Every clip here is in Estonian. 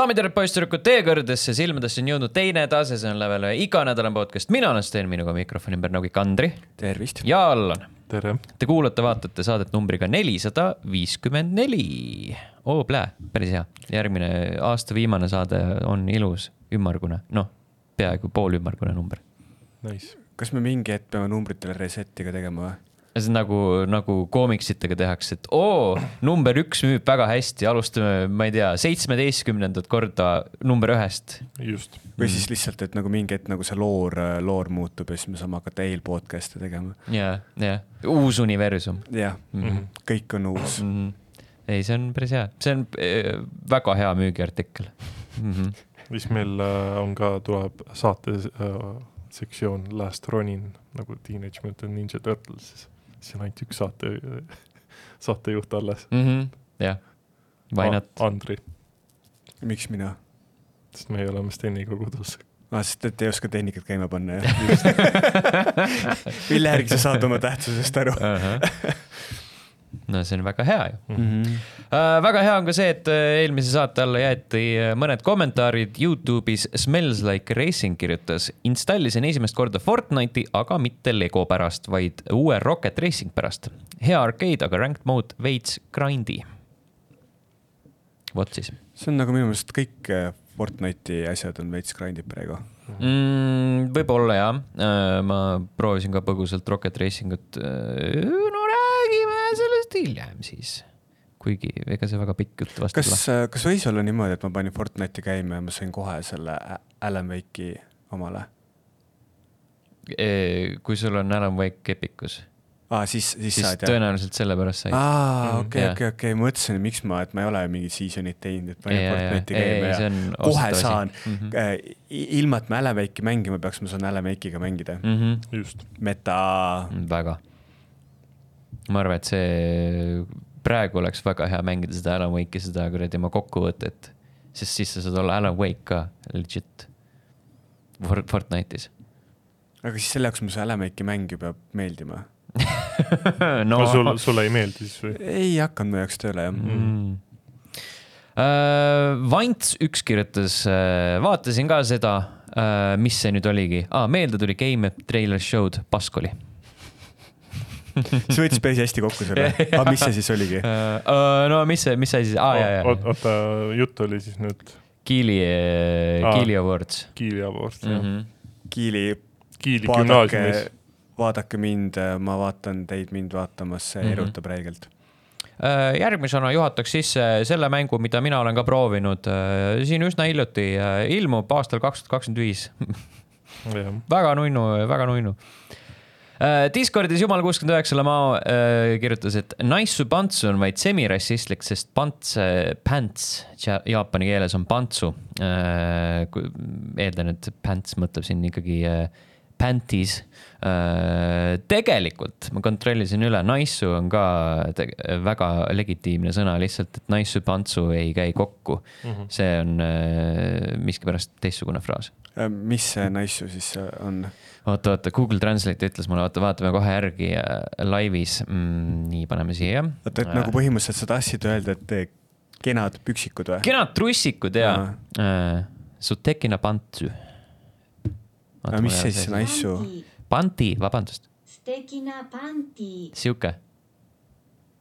daamid ja härrad, poisssüdrukud, teie kõrgedesse silmadesse on jõudnud teine tase, see on level ühe iganädalane podcast, mina olen Sten, minuga mikrofoni ümber nagu ikka Andri tervist. ja Allan. tere. Te kuulate-vaatate saadet numbriga nelisada viiskümmend neli. oo, plää, päris hea. järgmine aasta viimane saade on ilus, ümmargune, noh, peaaegu poolümmargune number. Nice. kas me mingi hetk peame numbritele reset'i ka tegema või? See on nagu, nagu koomiksitega tehakse, et oo, number üks müüb väga hästi, alustame, ma ei tea, seitsmeteistkümnendat korda number ühest. just. või siis lihtsalt, et nagu mingi hetk nagu see loor, loor muutub ja siis me saame hakata eelpodcast'e tegema. ja, ja uus universum. jah mm -hmm., kõik on uus mm. -hmm. ei, see on päris hea, see on äh, väga hea müügiartikkel mm. -hmm. siis meil äh, on ka, tuleb saate äh, sektsioon Last Ronin nagu Teenage Mutant Ninja Turtles, siis on ainult üks saate, saatejuht alles mm. -hmm. jah, why not? Andri. miks mina? sest meie oleme Steniga kodus aa, sest et ei oska tehnikat käima panna, jah mille järgi sa saad oma tähtsusest aru uh? -huh. No see on väga hea ju mm. -hmm. Uh, väga hea on ka see, et uh, eelmise saate alla jäeti uh, mõned kommentaarid Youtube'is. Smells like racing kirjutas, installisin esimest korda Fortnite'i, aga mitte Lego pärast, vaid uue Rocket Racing pärast. hea arcade, aga ranked mode veits grind'i. vot siis. see on nagu minu meelest kõik Fortnite'i asjad on veits grind'id praegu mm,. võib-olla jah, ma proovisin ka põgusalt Rocket Racing ut. no sellest hiljem siis kuigi ega see väga pikk jutt vastu kas, kas võis olla niimoodi, et ma panin Fortnite'i käima ja ma sain kohe selle Alan Wake'i omale? kui sul on Alan Wake Epicus aa, siis, siis, siis saad jah? tõenäoliselt sellepärast said. aa, okei, okei, okei, mõtlesin, miks ma, et ma ei ole mingit season'it teinud, et panin Fortnite'i käima ja kohe saan mm. -hmm. ilma, et ma Alan Wake'i mängima peaks, ma saan Alan Wake'iga mängida mm. -hmm. just. meta. väga. Ma arvan, et see praegu oleks väga hea mängida seda Alan Wake'i, seda kuradi oma kokkuvõtet, sest siis sa saad olla Alan Wake ka legit Fortnite'is. aga siis selle jaoks mul see Alan Wake'i mäng ju peab meeldima. No, no sul, sulle ei meeldi siis või? ei hakanud mu jaoks tööle jah. Mm.. Uh, Vants üks kirjutas uh,, vaatasin ka seda uh,, mis see nüüd oligi. Ah,, meelde tuli Game Trailer Show'd, pask oli see võttis päris hästi kokku selle, aga mis see siis oligi uh,? Uh, no mis see, mis asi see ah,, jaa, jaa. oota, jutt oli siis nüüd? Kiili ah,, Kiili Awards. Kiili Awards mm, -hmm. jah. Kiili. Kiili gümnaasiumis vaadake mind, ma vaatan teid mind vaatamas, see mm -hmm. erutab räigelt. järgmisena juhataks sisse selle mängu, mida mina olen ka proovinud siin üsna hiljuti, ilmub aastal kaks tuhat kakskümmend viis. väga nunnu, väga nunnu. Discordis Jumal kuuskümmend üheksa Lamao kirjutas, et Naissu pantsu on vaid semirassistlik, sest pants, pants jaapani keeles on pantsu. eeldan, et pants mõtleb siin ikkagi panties tegelikult ma kontrollisin üle, naissu on ka väga legitiimne sõna, lihtsalt et naissu pantsu ei käi kokku mm. -hmm. see on miskipärast teistsugune fraas. mis see naissu siis on? Oota, oota, Google Translate ütles mulle, oota, vaatame kohe järgi laivis mm,. nii, paneme siia. oota, et nagu põhimõtteliselt sa tahtsid öelda, et kenad püksikud või? kenad trussikud ja äh, Sutekina pantsu. mis see siis naissu? Panti, vabandust. sihuke.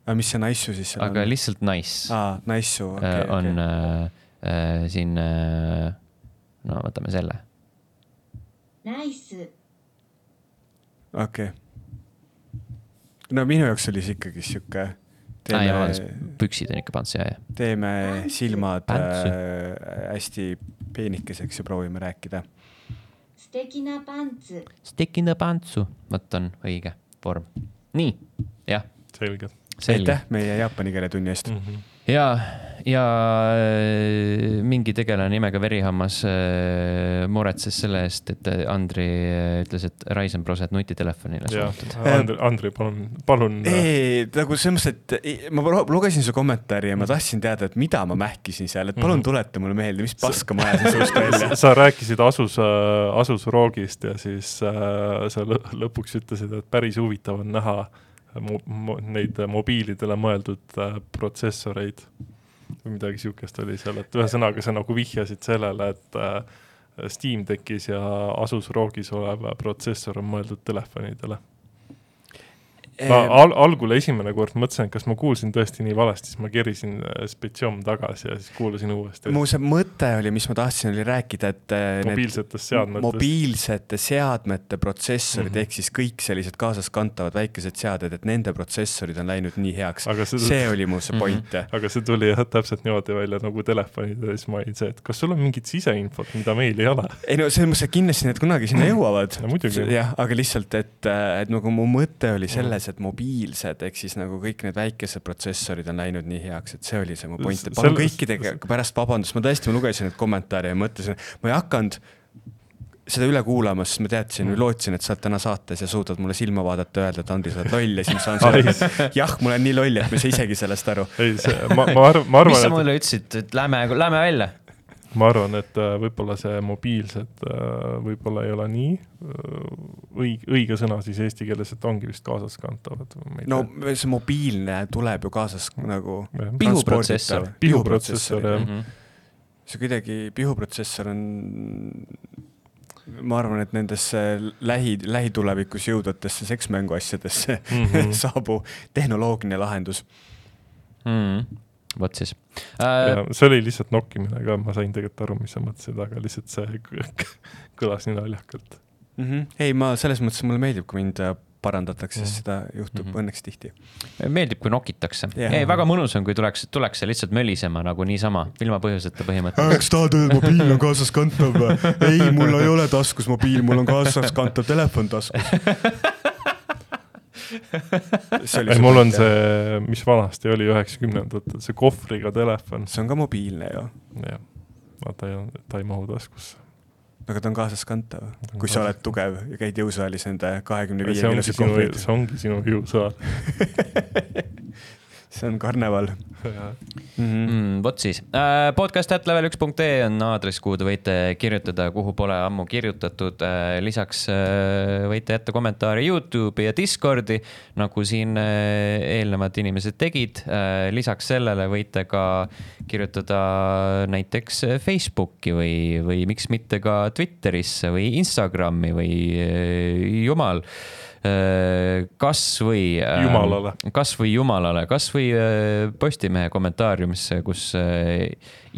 aga mis see naissu siis seal aga on? lihtsalt nice. aa, naissu, okei okay,. on okay. Äh, äh, siin äh,, no võtame selle. Nice. Okei okay.. no minu jaoks oli see ikkagi sihuke. vabandust, püksid on ikka pants, jaa, jaa. teeme silmad äh, hästi peenikeseks ja proovime rääkida Stekina pantsu. Stekina pantsu, vot on õige vorm. nii, jah. selge. aitäh meie jaapani keele tunni eest mm. -hmm. ja, ja äh, mingi tegelane nimega Verihammas äh, muretses selle eest, et Andri äh, ütles, et Ryzen Proset nutitelefonile suunatud. Andri, Andri, palun, palun. ei, nagu selles mõttes, et ma lugesin su kommentaari ja ma tahtsin teada, et mida ma mähkisin seal, et palun mhm. tuleta mulle meelde, mis paska ma ajasin suust välja. sa rääkisid Asus, Asus Roogist ja siis äh, sa lõpuks ütlesid, et päris huvitav on näha mo mo neid mobiilidele mõeldud äh, protsessoreid või midagi sihukest oli seal, et ühesõnaga sa nagu vihjasid sellele, et äh, Steam Deckis ja Asus ROG-is olev protsessor on mõeldud telefonidele ma al algul esimene kord mõtlesin, et kas ma kuulsin tõesti nii valesti, siis ma kerisin äh, Spetsioom tagasi ja siis kuulasin uuesti. mu see mõte oli, mis ma tahtsin, oli rääkida, et äh, mobiilsetest seadmetest. mobiilsete seadmete protsessorid mm -hmm. ehk siis kõik sellised kaasaskantavad väikesed seaded, et nende protsessorid on läinud nii heaks. See, see oli mu see point mm. -hmm. aga see tuli jah, täpselt niimoodi välja nagu telefonid ja siis ma olin see, et kas sul on mingit siseinfot, mida meil ei ole? ei no selles mõttes, et kindlasti need kunagi sinna jõuavad jah, aga lihtsalt, et, äh, et nagu mu mõte oli selles, sellised mobiilsed, ehk siis nagu kõik need väikesed protsessorid on läinud nii heaks, et see oli see mu point, et palun kõikidega pärast vabandust, ma tõesti, ma lugesin neid kommentaare ja mõtlesin, ma ei hakanud seda üle kuulama, sest ma teadsin või mm. lootsin, et sa oled täna saates ja suudad mulle silma vaadata, öelda, et Andri, sa oled loll ja siis ma saan selle, jah, ma olen nii loll, et ma ei saa isegi sellest aru. ei, see, ma, ma arvan, ma arvan. mis sa mulle ütlesid, et lähme, lähme välja? Ma arvan, et äh, võib-olla see mobiilsed äh, võib-olla ei ole nii äh, õige, õige sõna siis eesti keeles, et ongi vist kaasaskantavad. no see mobiilne tuleb ju kaasas nagu. pihuprotsessor. pihuprotsessor jah mm. -hmm. see kuidagi, pihuprotsessor on, ma arvan, et nendesse lähi, lähitulevikus jõudvatesse seksmängu asjadesse mm -hmm. saabu tehnoloogiline lahendus mm. -hmm vot siis äh,. see oli lihtsalt nokkimine ka, ma sain tegelikult aru, mis sa mõtlesid, aga lihtsalt see kõlas nii naljakalt mm. -hmm. ei, ma selles mõttes mulle meeldib, kui mind äh, parandatakse, sest seda juhtub mm -hmm. õnneks tihti. meeldib, kui nokitakse yeah.. ei, väga mõnus on, kui tuleks, tuleks see lihtsalt mölisema nagu niisama, ilma põhjuseta põhimõtteliselt. kas tahad öelda, et mobiil on kaasaskantav või? ei, mul ei ole taskus mobiil, mul on kaasaskantav telefon taskus ei, mul on see, mis vanasti oli üheksakümnendatel, see kohvriga telefon. see on ka mobiilne ju. jah, aga ta ei, ta ei mahu taskusse. aga ta on kaasaskantav, kui sa oled tugev ja käid jõusaalis nende kahekümne viie miljoni kohvrid. see ongi sinu jõusaal see on karneval mm. -hmm. Mm, vot siis äh,, podcast at level üks punkt ee on aadress, kuhu te võite kirjutada, kuhu pole ammu kirjutatud äh,. lisaks äh, võite jätta kommentaare Youtube'i ja Discordi, nagu siin äh, eelnevad inimesed tegid äh,. lisaks sellele võite ka kirjutada näiteks Facebooki või, või miks mitte ka Twitterisse või Instagrami või äh, jumal Äh, kasvõi. Äh, jumalale. kasvõi jumalale, kasvõi äh, Postimehe kommentaariumisse, kus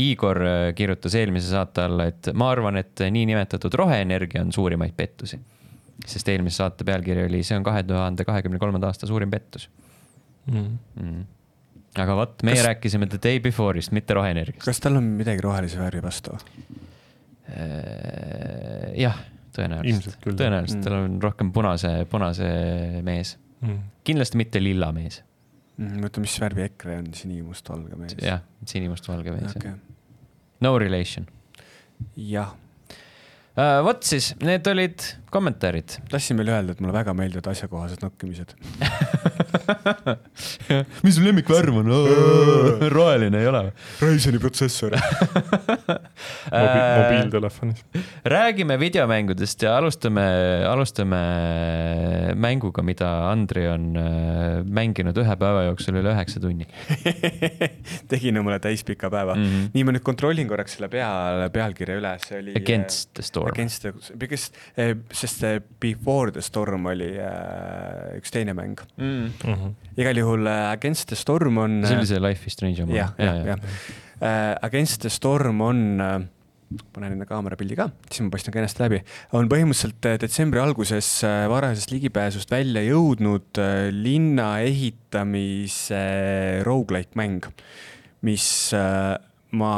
Igor kirjutas eelmise saate alla, et ma arvan, et niinimetatud roheenergia on suurimaid pettusi. sest eelmise saate pealkiri oli, see on kahe tuhande kahekümne kolmanda aasta suurim pettus mm.. Mm. aga vot, meie kas... rääkisime The Day Before'ist, mitte roheenergiast. kas tal on midagi rohelise värvi vastu? jah tõenäoliselt, tõenäoliselt mm. tal on rohkem punase, punase mees mm.. kindlasti mitte lilla mees mm,. oota, mis värvi EKRE on, sinimustvalge mees? jah, sinimustvalge mees okay.. No relation. jah uh,. vot siis, need olid kommentaarid. tahtsin veel öelda, et mulle väga meeldivad asjakohased nokkimised mis su lemmikvärv on? roheline ei ole või? Ryzeni protsessor Mobi mobiiltelefonis. räägime videomängudest ja alustame, alustame mänguga, mida Andri on äh, mänginud ühe päeva jooksul üle üheksa tunni tegin omale täispika päeva mm. -hmm. nii, ma nüüd kontrollin korraks selle pea, pealkirja üle, see oli. Against the storm. Against the, because, sest Before the storm oli äh, üks teine mäng mm mm. -hmm. igal juhul äh, Against the Storm on. see oli see Life is Strange oma. jah, jah, jah. Äh, Against the Storm on äh, panen enda kaamerapildi ka, siis ma paistan kenasti läbi. on põhimõtteliselt detsembri alguses varasest ligipääsust välja jõudnud linna ehitamise rogu-like mäng, mis ma,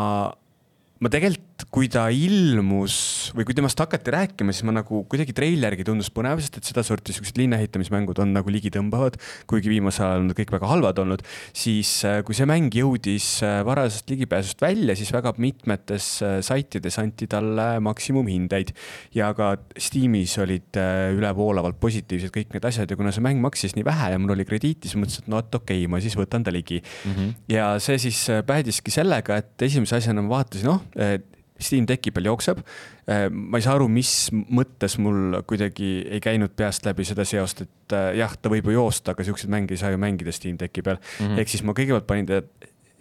ma tegelikult kui ta ilmus või kui temast hakati rääkima, siis ma nagu kuidagi treiler järgi tundus põnev, sest et sedasorti siuksed linna ehitamismängud on nagu ligitõmbavad, kuigi viimasel ajal on nad kõik väga halvad olnud. siis äh, kui see mäng jõudis äh, varasest ligipääsust välja, siis väga mitmetes äh, saitides anti talle maksimumhindeid ja ka Steamis olid ülevoolavalt positiivsed kõik need asjad ja kuna see mäng maksis nii vähe ja mul oli krediiti, siis mõtlesin, et no vot okei okay,, ma siis võtan ta ligi mm. -hmm. ja see siis päädiski sellega, et esimese asjana ma vaatasin, noh Steam Decki peal jookseb. Äh, ma ei saa aru, mis mõttes mul kuidagi ei käinud peast läbi seda seost, et äh, jah, ta võib ju joosta, aga siukseid mänge ei saa ju mängida Steam Decki peal mm -hmm.. ehk siis ma kõigepealt panin ta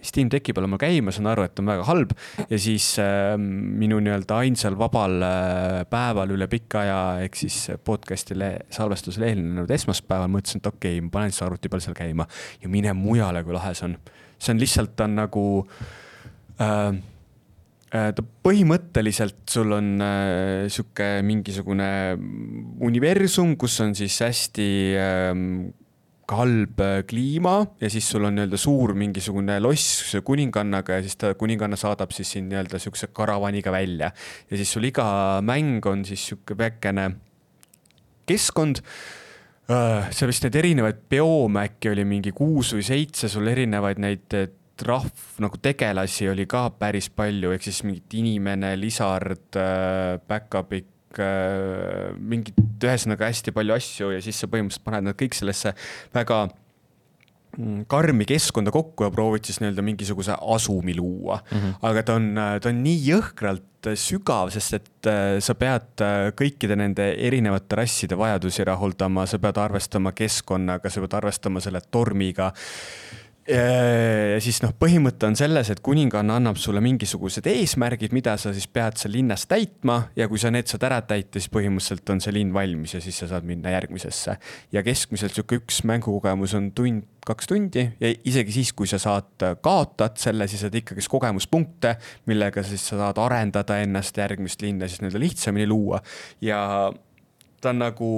Steam Decki peal oma käima, saan aru, et on väga halb. ja siis äh, minu nii-öelda ainsal vabal äh, päeval üle pika aja, ehk siis podcast'ile salvestusele eelnenud esmaspäeval mõtlesin, et okei okay,, ma panen siis arvuti peal seal käima ja mine mujale, kui lahe see on. see on lihtsalt, ta on nagu äh, äh ta põhimõtteliselt sul on äh, sihuke mingisugune universum, kus on siis hästi äh, halb äh, kliima ja siis sul on nii-öelda suur mingisugune loss kuningannaga ja siis ta, kuninganna saadab siis sind nii-öelda sihukese karavaniga välja. ja siis sul iga mäng on siis sihuke väikene keskkond uh,. seal vist neid erinevaid bioome äkki oli mingi kuus või seitse, sul erinevaid neid rahv nagu tegelasi oli ka päris palju, ehk siis mingit inimene, lisard uh,, päkapikk Äh, mingit, ühesõnaga hästi palju asju ja siis sa põhimõtteliselt paned nad kõik sellesse väga mm, karmi keskkonda kokku ja proovid siis nii-öelda mingisuguse asumi luua mm. -hmm. aga ta on, ta on nii jõhkralt sügav, sest et äh, sa pead äh, kõikide nende erinevate rasside vajadusi rahuldama, sa pead arvestama keskkonnaga, sa pead arvestama selle tormiga ja siis noh, põhimõte on selles, et kuninganna annab sulle mingisugused eesmärgid, mida sa siis pead seal linnas täitma ja kui sa need saad ära täita, siis põhimõtteliselt on see linn valmis ja siis sa saad minna järgmisesse. ja keskmiselt sihuke üks mängukogemus on tund, kaks tundi ja isegi siis, kui sa saad, kaotad selle, siis saad ikkagist kogemuspunkte, millega siis sa saad arendada ennast järgmist linna siis nii-öelda lihtsamini luua ja ta on nagu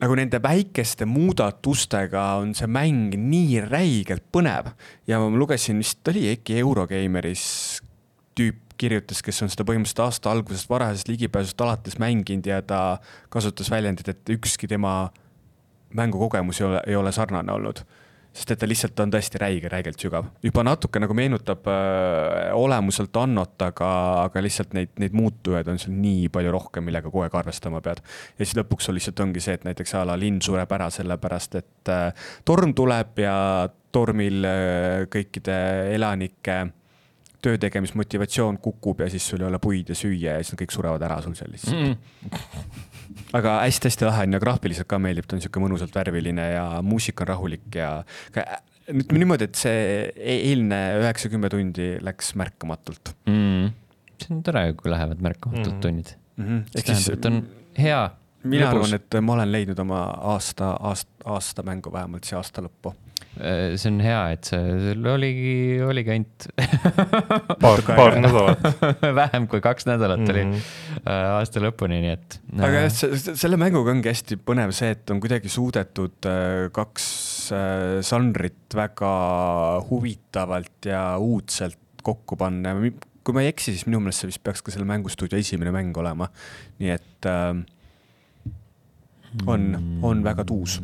nagu nende väikeste muudatustega on see mäng nii räigelt põnev. Ja ma lugesin vist oli äkki Eurogeimeris tüüp kirjutas, kes on seda põhimõtteliselt aasta algusest, varasest ligipääsust alates mänginud ja ta kasutas väljendit, et ükski tema mängukogemus ei ole, ei ole sarnane olnud sest et ta lihtsalt on tõesti räige, räigelt sügav. juba natuke nagu meenutab äh, olemuselt Annot, aga, aga lihtsalt neid, neid muutujaid on seal nii palju rohkem, millega kogu aeg arvestama pead. ja siis lõpuks sul lihtsalt ongi see, et näiteks a la linn sureb ära sellepärast, et äh, torm tuleb ja tormil äh, kõikide elanike töö tegemismotivatsioon kukub ja siis sul ei ole puid ja süüa ja siis nad kõik surevad ära sul seal lihtsalt mm aga hästi-hästi lahe on ja graafiliselt ka meeldib, ta on sihuke mõnusalt värviline ja muusika on rahulik ja ütleme niimoodi, et see e-, eilne üheksa-kümme tundi läks märkamatult mm.. see on tore, kui lähevad märkamatult mm. tunnid mm. -hmm. see tähendab, et on hea. mina lõbus. arvan, et ma olen leidnud oma aasta, aasta, aasta mängu vähemalt siia aasta lõppu see on hea, et see, sul oligi, oligi ainult paar, paar nädalat vähem kui kaks nädalat mm -hmm. oli mhm. äh, aasta lõpuni, nii et. aga jah, selle mänguga ongi hästi põnev see, et on kuidagi suudetud kaks žanrit väga huvitavalt ja uudselt kokku panna. kui ma ei eksi, siis minu meelest see vist peaks ka selle mängustuudio esimene mäng olema. nii et äh, on, on väga tuus.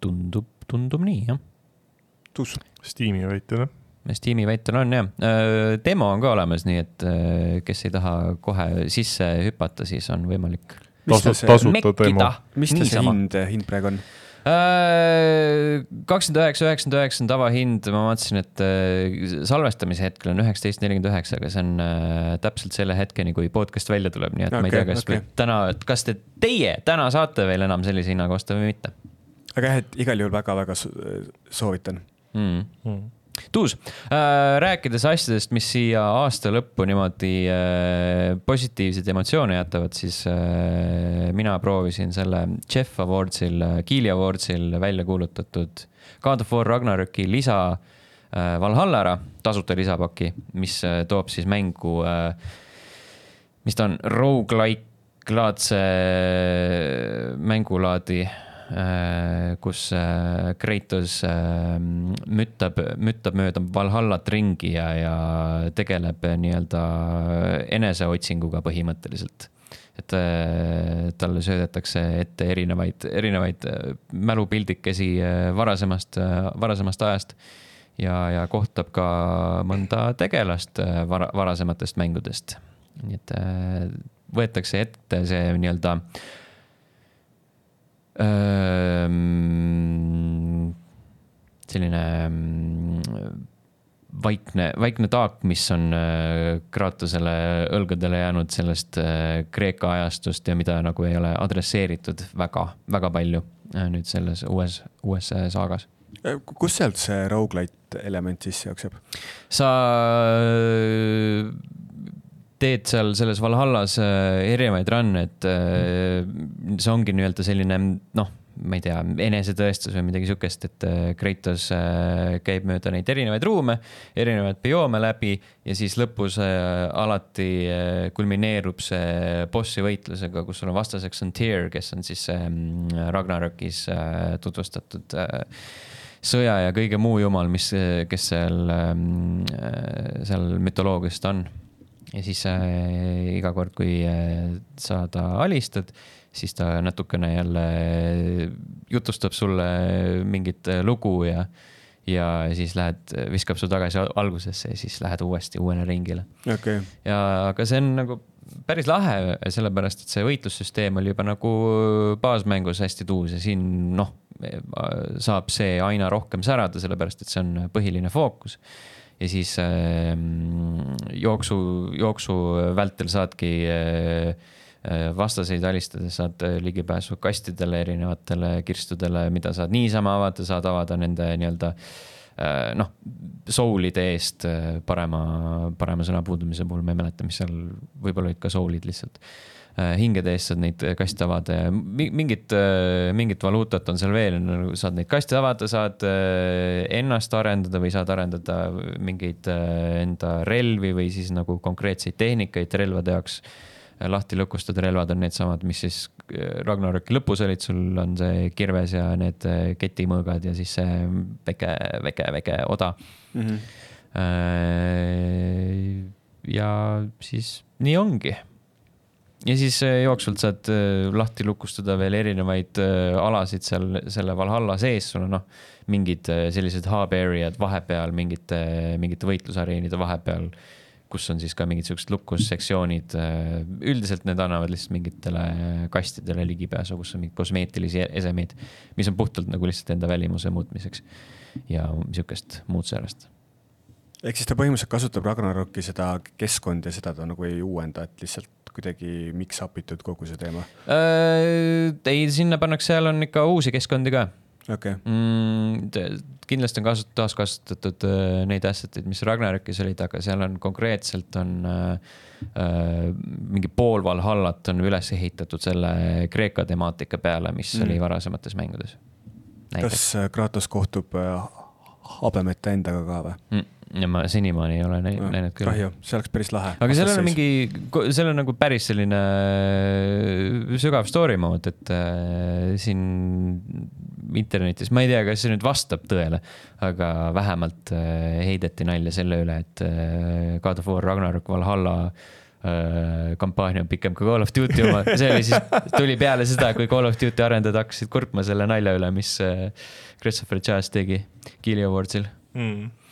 tundub tundub nii, jah. tuus. Steam'i väitel, jah? Steam'i väitel on jah, äh, demo on ka olemas, nii et äh, kes ei taha kohe sisse hüpata, siis on võimalik. mis ta see hind, hind praegu on? Äh, kakskümmend üheksa, üheksakümmend üheksa on tavahind, ma vaatasin, et salvestamise hetkel on üheksateist nelikümmend üheksa, aga see on täpselt selle hetkeni, kui podcast välja tuleb, nii et okay, ma ei tea, kas okay. täna, kas te, teie täna saate veel enam sellise hinnaga osta või mitte aga jah, et igal juhul väga-väga soovitan mm.. Mm. Tuus äh,, rääkides asjadest, mis siia aasta lõppu niimoodi äh, positiivseid emotsioone jätavad, siis äh, mina proovisin selle Jeff Awardsil, Keeli Awardsil välja kuulutatud God of War Ragnaroki lisa äh, Valhalla ära, tasuta lisapaki, mis äh, toob siis mängu äh,, mis ta on, rogu-like laadse äh, mängulaadi Äh, kus äh, Kratos äh, müttab, müttab mööda Valhallat ringi ja, ja tegeleb nii-öelda eneseotsinguga põhimõtteliselt. et talle söödetakse ette erinevaid, erinevaid mälupildikesi varasemast, varasemast ajast ja, ja kohtab ka mõnda tegelast vara, varasematest mängudest. nii et võetakse ette see nii-öelda äh, selline vaikne, vaikne taak, mis on Kratosele õlgadele jäänud sellest Kreeka ajastust ja mida nagu ei ole adresseeritud väga, väga palju nüüd selles uues, uues saagas kus sealt see rogu-lite element sisse jookseb? sa äh, teed seal selles Valhallas äh, erinevaid run'e, et äh, see ongi nii-öelda selline noh ma ei tea, enesetõestus või midagi sihukest, et äh, Kratos käib mööda neid erinevaid ruume, erinevaid bioome läbi ja siis lõpus alati kulmineerub see bossi võitlusega, kus sul on vastaseks on Tyr, kes on siis mm, Ragnarokis tutvustatud sõja ja kõige muu jumal, mis, kes seal, mm, seal mütoloogiast on. Ja siis iga kord, kui sa ta alistad siis ta natukene jälle jutustab sulle mingit lugu ja, ja siis lähed, viskab su tagasi algusesse ja siis lähed uuesti uuele ringile. Okay.. ja, aga see on nagu päris lahe, sellepärast et see võitlussüsteem oli juba nagu baasmängus hästi tuus ja siin noh, saab see aina rohkem särada, sellepärast et see on põhiline fookus ja siis äh, jooksu, jooksu vältel saadki äh, Äh, vastaseid alistades saad äh, ligipääsu kastidele, erinevatele kirstudele, mida saad niisama avada, saad avada nende nii-öelda noh, soul'ide eest parema, parema sõna puudumise puhul, ma ei mäleta, mis seal, võib-olla olid ka soul'id lihtsalt. Hingede eest saad neid kaste avada ja mingit, mingit valuutat on seal veel, saad neid kaste avada, saad ennast arendada või saad arendada mingeid enda relvi või siis nagu konkreetseid tehnikaid relvade jaoks lahti lukustada relvad on needsamad, mis siis äh, Ragnaroki lõpus olid, sul on see kirves ja need äh, ketimõõgad ja siis see väike, väike, väike oda mm. -hmm. ja siis nii ongi. Ja siis jooksvalt saad lahti lukustada veel erinevaid alasid seal selle Valhalla sees, sul on noh, mingid sellised hub area'd vahepeal, mingite, mingite võitlusareenide vahepeal kus on siis ka mingid siuksed lukussektsioonid. Äh, üldiselt need annavad lihtsalt mingitele kastidele ligipääsu, kus on mingeid kosmeetilisi esemeid, mis on puhtalt nagu lihtsalt enda välimuse muutmiseks ja sihukest muud säärast ehk siis ta põhimõtteliselt kasutab Ragnaroki seda keskkonda ja seda ta nagu ei uuenda, et lihtsalt kuidagi mix up itud kogu see teema äh,? ei, sinna pannakse, seal on ikka uusi keskkondi ka okay. mm,. kindlasti on kasut-, taaskasutatud äh, neid asset eid, mis Ragnarokis olid, aga seal on konkreetselt on äh, äh, mingi pool Valhallat on üles ehitatud selle Kreeka temaatika peale, mis mm. oli varasemates mängudes. kas Kratos kohtub äh, habemeta endaga ka või mm.? Ja ma senimaani ei ole näinud, näinud küll. kahju, see oleks päris lahe. aga seal on mingi, seal on nagu päris selline äh, sügav story mode, et äh, siin internetis, ma ei tea, kas see nüüd vastab tõele, aga vähemalt äh, heideti nalja selle üle, et äh, God of War Ragnarok Valhalla äh, kampaania on pikem kui Call of Duty oma, see oli siis, tuli peale seda, kui Call of Duty arendajad hakkasid kurtma selle nalja üle, mis äh, Christopher Jazz tegi Keeli Awardsil mm.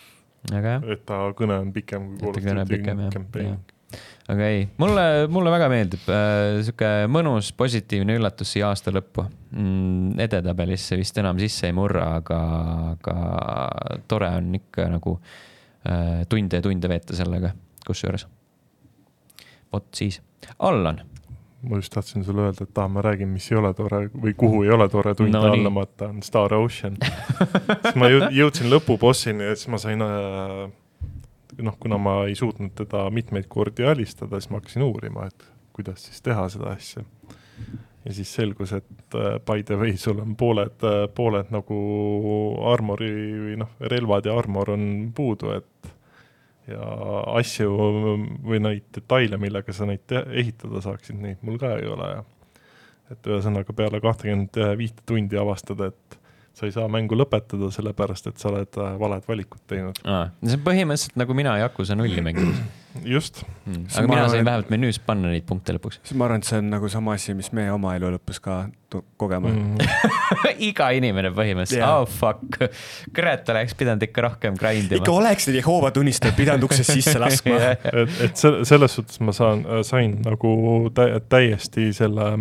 Et ta kõne on pikem kui Call of Duty campaign. aga ei, mulle, mulle väga meeldib äh, sihuke mõnus positiivne üllatus siia aasta lõppu mm,. edetabelisse vist enam sisse ei murra, aga, aga tore on ikka nagu äh, tunde ja tunde veeta sellega, kusjuures. vot siis, Allan ma just tahtsin sulle öelda, et aa, ma räägin, mis ei ole tore või kuhu ei ole tore tund no, allamata, on Star Ocean siis ma jõudsin lõpubossini ja siis ma sain äh, noh, kuna ma ei suutnud teda mitmeid kordi alistada, siis ma hakkasin uurima, et kuidas siis teha seda asja. ja siis selgus, et äh, by the way, sul on pooled, äh, pooled nagu armori või noh, relvad ja armor on puudu, et ja asju või neid detaile, millega sa neid ehitada saaksid, neid mul ka ei ole ja et ühesõnaga peale kahtekümmet viite tundi avastada, et sa ei saa mängu lõpetada, sellepärast et sa oled valed valikud teinud. see on põhimõtteliselt nagu mina Yakuza nulli mängides. Just mm.. aga mina sain vähemalt menüüs panna neid punkte lõpuks. ma arvan, et see on nagu sama asi, mis me oma elu lõpus ka kogema mm. iga inimene põhimõtteliselt yeah., oh fuck, kurat, oleks pidanud ikka rohkem grind ima. ikka oleks neid Jehoova tunnistajaid pidanud uksest sisse laskma et, et selles suhtes ma saan, sain nagu tä täiesti selle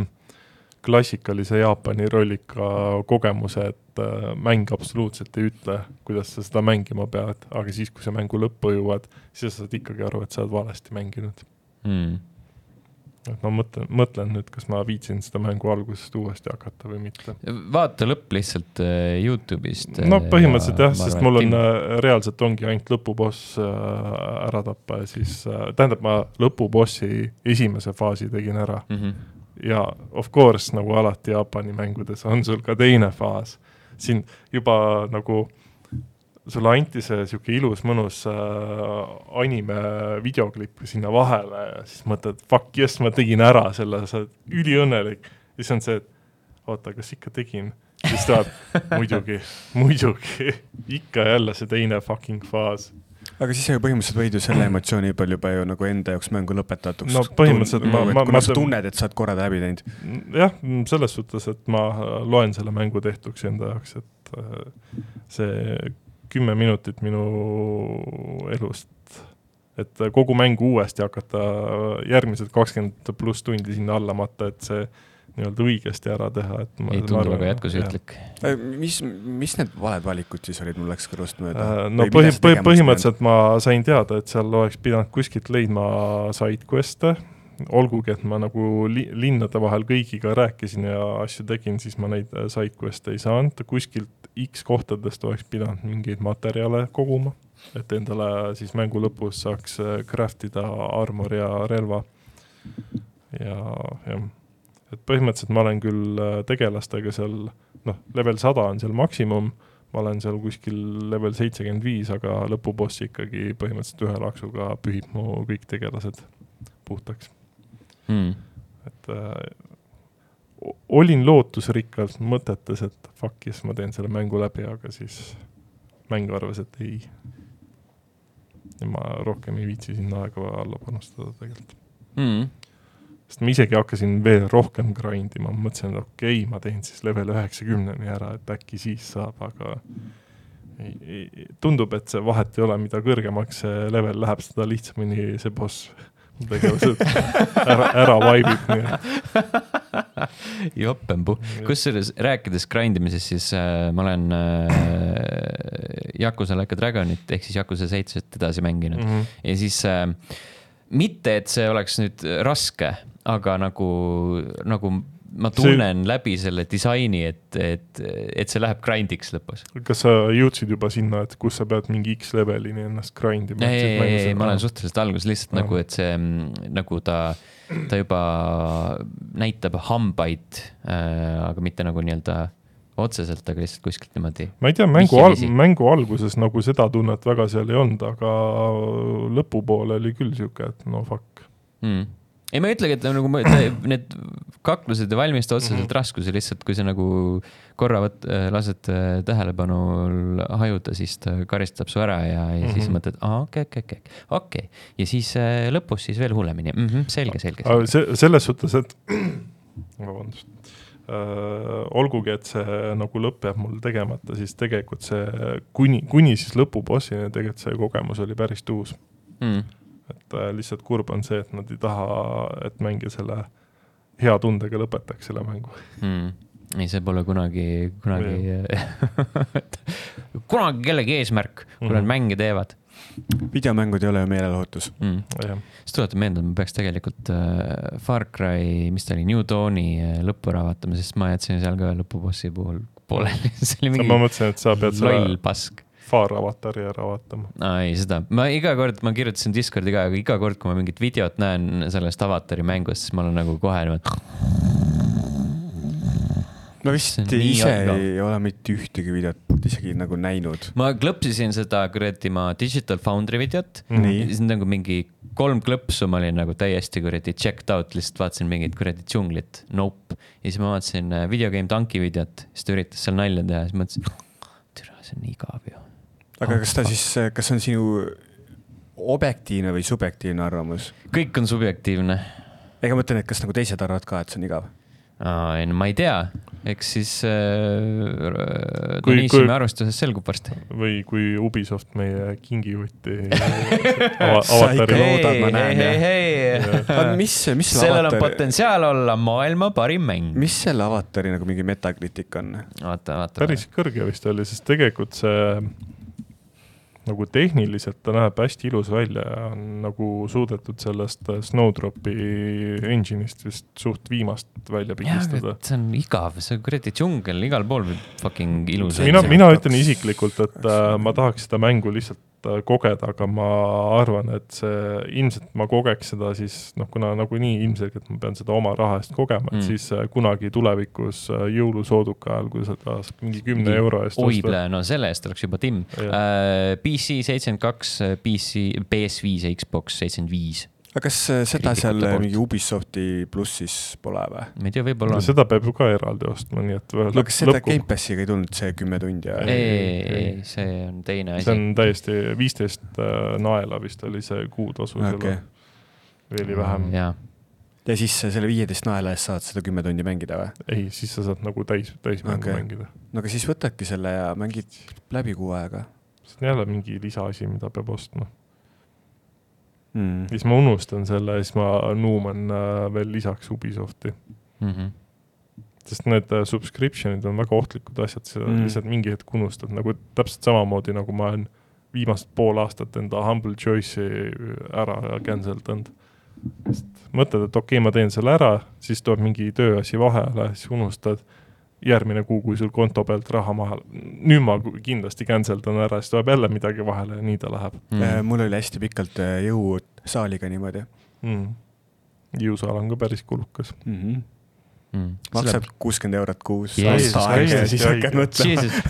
klassikalise Jaapani rollika kogemuse, et äh, mäng absoluutselt ei ütle, kuidas sa seda mängima pead, aga siis, kui sa mängu lõppu jõuad, siis sa saad ikkagi aru, et sa oled valesti mänginud mm.. et ma mõtlen, mõtlen nüüd, kas ma viitsin seda mängu algusest uuesti hakata või mitte. vaata lõpp lihtsalt äh, Youtube'ist. no põhimõtteliselt jah, sest mul on äh, reaalselt ongi ainult lõpuboss äh, ära tappa ja siis äh,, tähendab, ma lõpubossi esimese faasi tegin ära mm. -hmm. Ja of course, nagu alati Jaapani mängudes on sul ka teine faas. siin juba nagu sulle anti see sihuke ilus mõnus äh, anime videoklipp sinna vahele ja siis mõtled, fuck yes, ma tegin ära selle, sa oled üliõnnelik. ja siis on see, et oota, kas ikka tegin? siis tuleb muidugi, muidugi, ikka jälle see teine fucking faas. Aga siis sa ju põhimõtteliselt võid ju selle emotsiooni palju juba ju nagu enda jaoks mängu lõpetatuks. No põhimõtteliselt ma- ma- ma- sa tunned, et sa oled korra läbi teinud. jah, selles suhtes, et ma loen selle mängu tehtuks enda jaoks, et äh, see kümme minutit minu elust, et kogu mängu uuesti hakata järgmised kakskümmend pluss tundi sinna alla matta, et see nii-öelda õigesti ära teha, et ma ei tundu väga jätkusuutlik. Mis, mis need valed valikud siis olid, mul läks kõrvust mööda? Äh, no põhi, põhi, põhimõtteliselt ma sain teada, et seal oleks pidanud kuskilt leidma side quest'e, olgugi, et ma nagu li linnade vahel kõigiga rääkisin ja asju tegin, siis ma neid äh, side quest'e ei saanud, kuskilt X kohtadest oleks pidanud mingeid materjale koguma, et endale siis mängu lõpus saaks äh, craft ida armor ja relva. ja, jah, et põhimõtteliselt ma olen küll äh, tegelastega seal noh, level sada on seal maksimum ma olen seal kuskil level seitsekümmend viis, aga lõpuboss ikkagi põhimõtteliselt ühe laksuga pühib mu kõik tegelased puhtaks, Mm. et äh, olin lootusrikkalt mõtetes, et fuck yes, ma teen selle mängu läbi, aga siis mäng arvas, et ei. ja ma rohkem ei viitsi sinna aega alla panustada tegelikult, Mm. Sest ma isegi hakkasin veel rohkem grind ima, mõtlesin, et okei okay,, ma teen siis level üheksakümneni ära, et äkki siis saab, aga ei, ei, tundub, et see vahet ei ole, mida kõrgemaks see level läheb, seda lihtsamini see boss tegevused ära, ära vaibib, nii et jopempu, kusjuures rääkides grind imisest, siis äh, ma olen äh, Yakuza Like a Dragonit ehk siis Yakuza seitset edasi mänginud mm. -hmm. ja siis äh, mitte, et see oleks nüüd raske, aga nagu, nagu ma tunnen see... läbi selle disaini, et, et, et see läheb grind'iks lõpus. kas sa jõudsid juba sinna, et kus sa pead mingi X levelini ennast grind ima? ei, ei, ei, ma olen suhteliselt alguses lihtsalt Aa. nagu, et see nagu ta, ta juba näitab hambaid äh,, aga mitte nagu nii-öelda otseselt, aga lihtsalt kuskilt niimoodi. ma ei tea, mängu al- mängu alguses nagu seda tunnet väga seal ei olnud, aga lõpupoole oli küll sihuke, et no fuck. mm.. ei, ma ei ütlegi, et nagu ma- need kaklused ei valmista otseselt mm. -hmm. raskusi, lihtsalt kui sa nagu korra võt-, lased äh, tähelepanul hajuda, siis ta karistab su ära ja, ja mm -hmm. siis Mhm. mõtled, aa okei, okei, okei, okei. ja siis äh, lõpus siis veel hullemini mm. -hmm. selge, selge, selge.. selles suhtes, et vabandust äh,, olgugi, et see nagu lõpp jääb mul tegemata, siis tegelikult see kuni, kuni siis lõpubossini tegelikult see kogemus oli päris tuus. Mm. et äh, lihtsalt kurb on see, et nad ei taha, et mängija selle hea tundega lõpetaks selle mängu. mm.. ei, see pole kunagi, kunagi, kunagi kellegi eesmärk, kui nad Mhm. mänge teevad videomängud ei ole ju meelelahutus. mm.. siis tuletan meelde, et ma peaks tegelikult äh, Far Cry, mis ta oli, New Dawni äh, lõppu ära vaatama, sest ma jätsin seal ka lõpubossi puhul pooleli, see oli ma mingi mõtlesin, et sa pead loll pask. Far avatari ära vaatama. aa ei, seda, ma iga kord, ma kirjutasin Discordi ka, aga iga kord, kui ma mingit videot näen sellest avatari mängust, siis ma olen nagu kohe niimoodi, ma vist ise ei ole mitte ühtegi videot isegi nagu näinud. ma klõpsisin seda kuradi ma Digital Foundry videot Nii. siis nagu mingi kolm klõpsu ma olin nagu täiesti kuradi checked out, lihtsalt vaatasin mingit kuradi džunglit, nope. ja siis ma vaatasin äh, Video Game Donkey videot, siis ta üritas seal nalja teha, siis mõtlesin, türa, see on igav ju. aga kas ta siis, kas see on sinu objektiivne või subjektiivne arvamus? kõik on subjektiivne. ega ma mõtlen, et kas nagu teised arvavad ka, et see on igav? Ei no ma ei tea, eks siis äh, Kui- kui- arvestuses selgub varsti. või kui Ubisoft meie kingijutti avatari loodad, ma näen, jah. hei, aga mis, mis selle sellel on avatari, potentsiaal olla maailma parim mäng. mis selle avatari nagu mingi metakriitika on? vaata, vaata. päris kõrge vist oli, sest tegelikult see nagu tehniliselt ta näeb hästi ilus välja ja on nagu suudetud sellest äh, Snowdropi engine'ist vist suht viimast välja pigistada. see on igav, see kuradi džungel igal pool võib fucking ilus mina, mina ütlen isiklikult, et äh, ma tahaks seda mängu lihtsalt kogeda, aga ma arvan, et see, ilmselt ma kogeks seda siis noh, kuna nagunii ilmselgelt ma pean seda oma raha eest kogema, et mm. siis äh, kunagi tulevikus äh, jõulusooduka ajal, kui seda saab mingi kümne euro eest osta. no selle eest oleks juba timm. PC seitsekümmend kaks, PC, PS5 ja Xbox seitsekümmend viis aga kas äh, seda seal äh, mingi Ubisofti plussis pole või? ma ei tea, võib-olla on. seda peab ju ka eraldi ostma, nii et. no kas seda lõpku... Gamepassiga ei tulnud see kümme tundi? ei, ei, ei, see on teine asi. see on täiesti viisteist äh, naela vist oli see kuutasu okay. oli vähem. jaa ja siis selle viieteist naela eest saad seda kümme tundi mängida või? ei, siis sa saad nagu täis, täismängu okay. mängida. no aga siis võtadki selle ja mängid läbi kuu aega. see on jälle mingi lisaasi, mida peab ostma mm.. siis ma unustan selle ja siis ma nuuman äh, veel lisaks Ubisofti mm. -hmm. sest need äh, subscription'id on väga ohtlikud asjad, sa mm. lihtsalt mingi hetk unustad nagu täpselt samamoodi nagu ma olen viimased pool aastat enda Humble Choice'i ära cancel danud. sest mõtled, et okei okay,, ma teen selle ära, siis tuleb mingi tööasi vahele, siis unustad järgmine kuu, kui sul konto pealt raha maha, nüüd ma kindlasti cancel dan ära, siis tuleb jälle midagi vahele ja nii ta läheb mm.. Äh, mul oli hästi pikalt äh, jõusaaliga niimoodi mm.. jõusaal on ka päris kulukas mm. -hmm. Mm. maksab kuuskümmend eurot kuus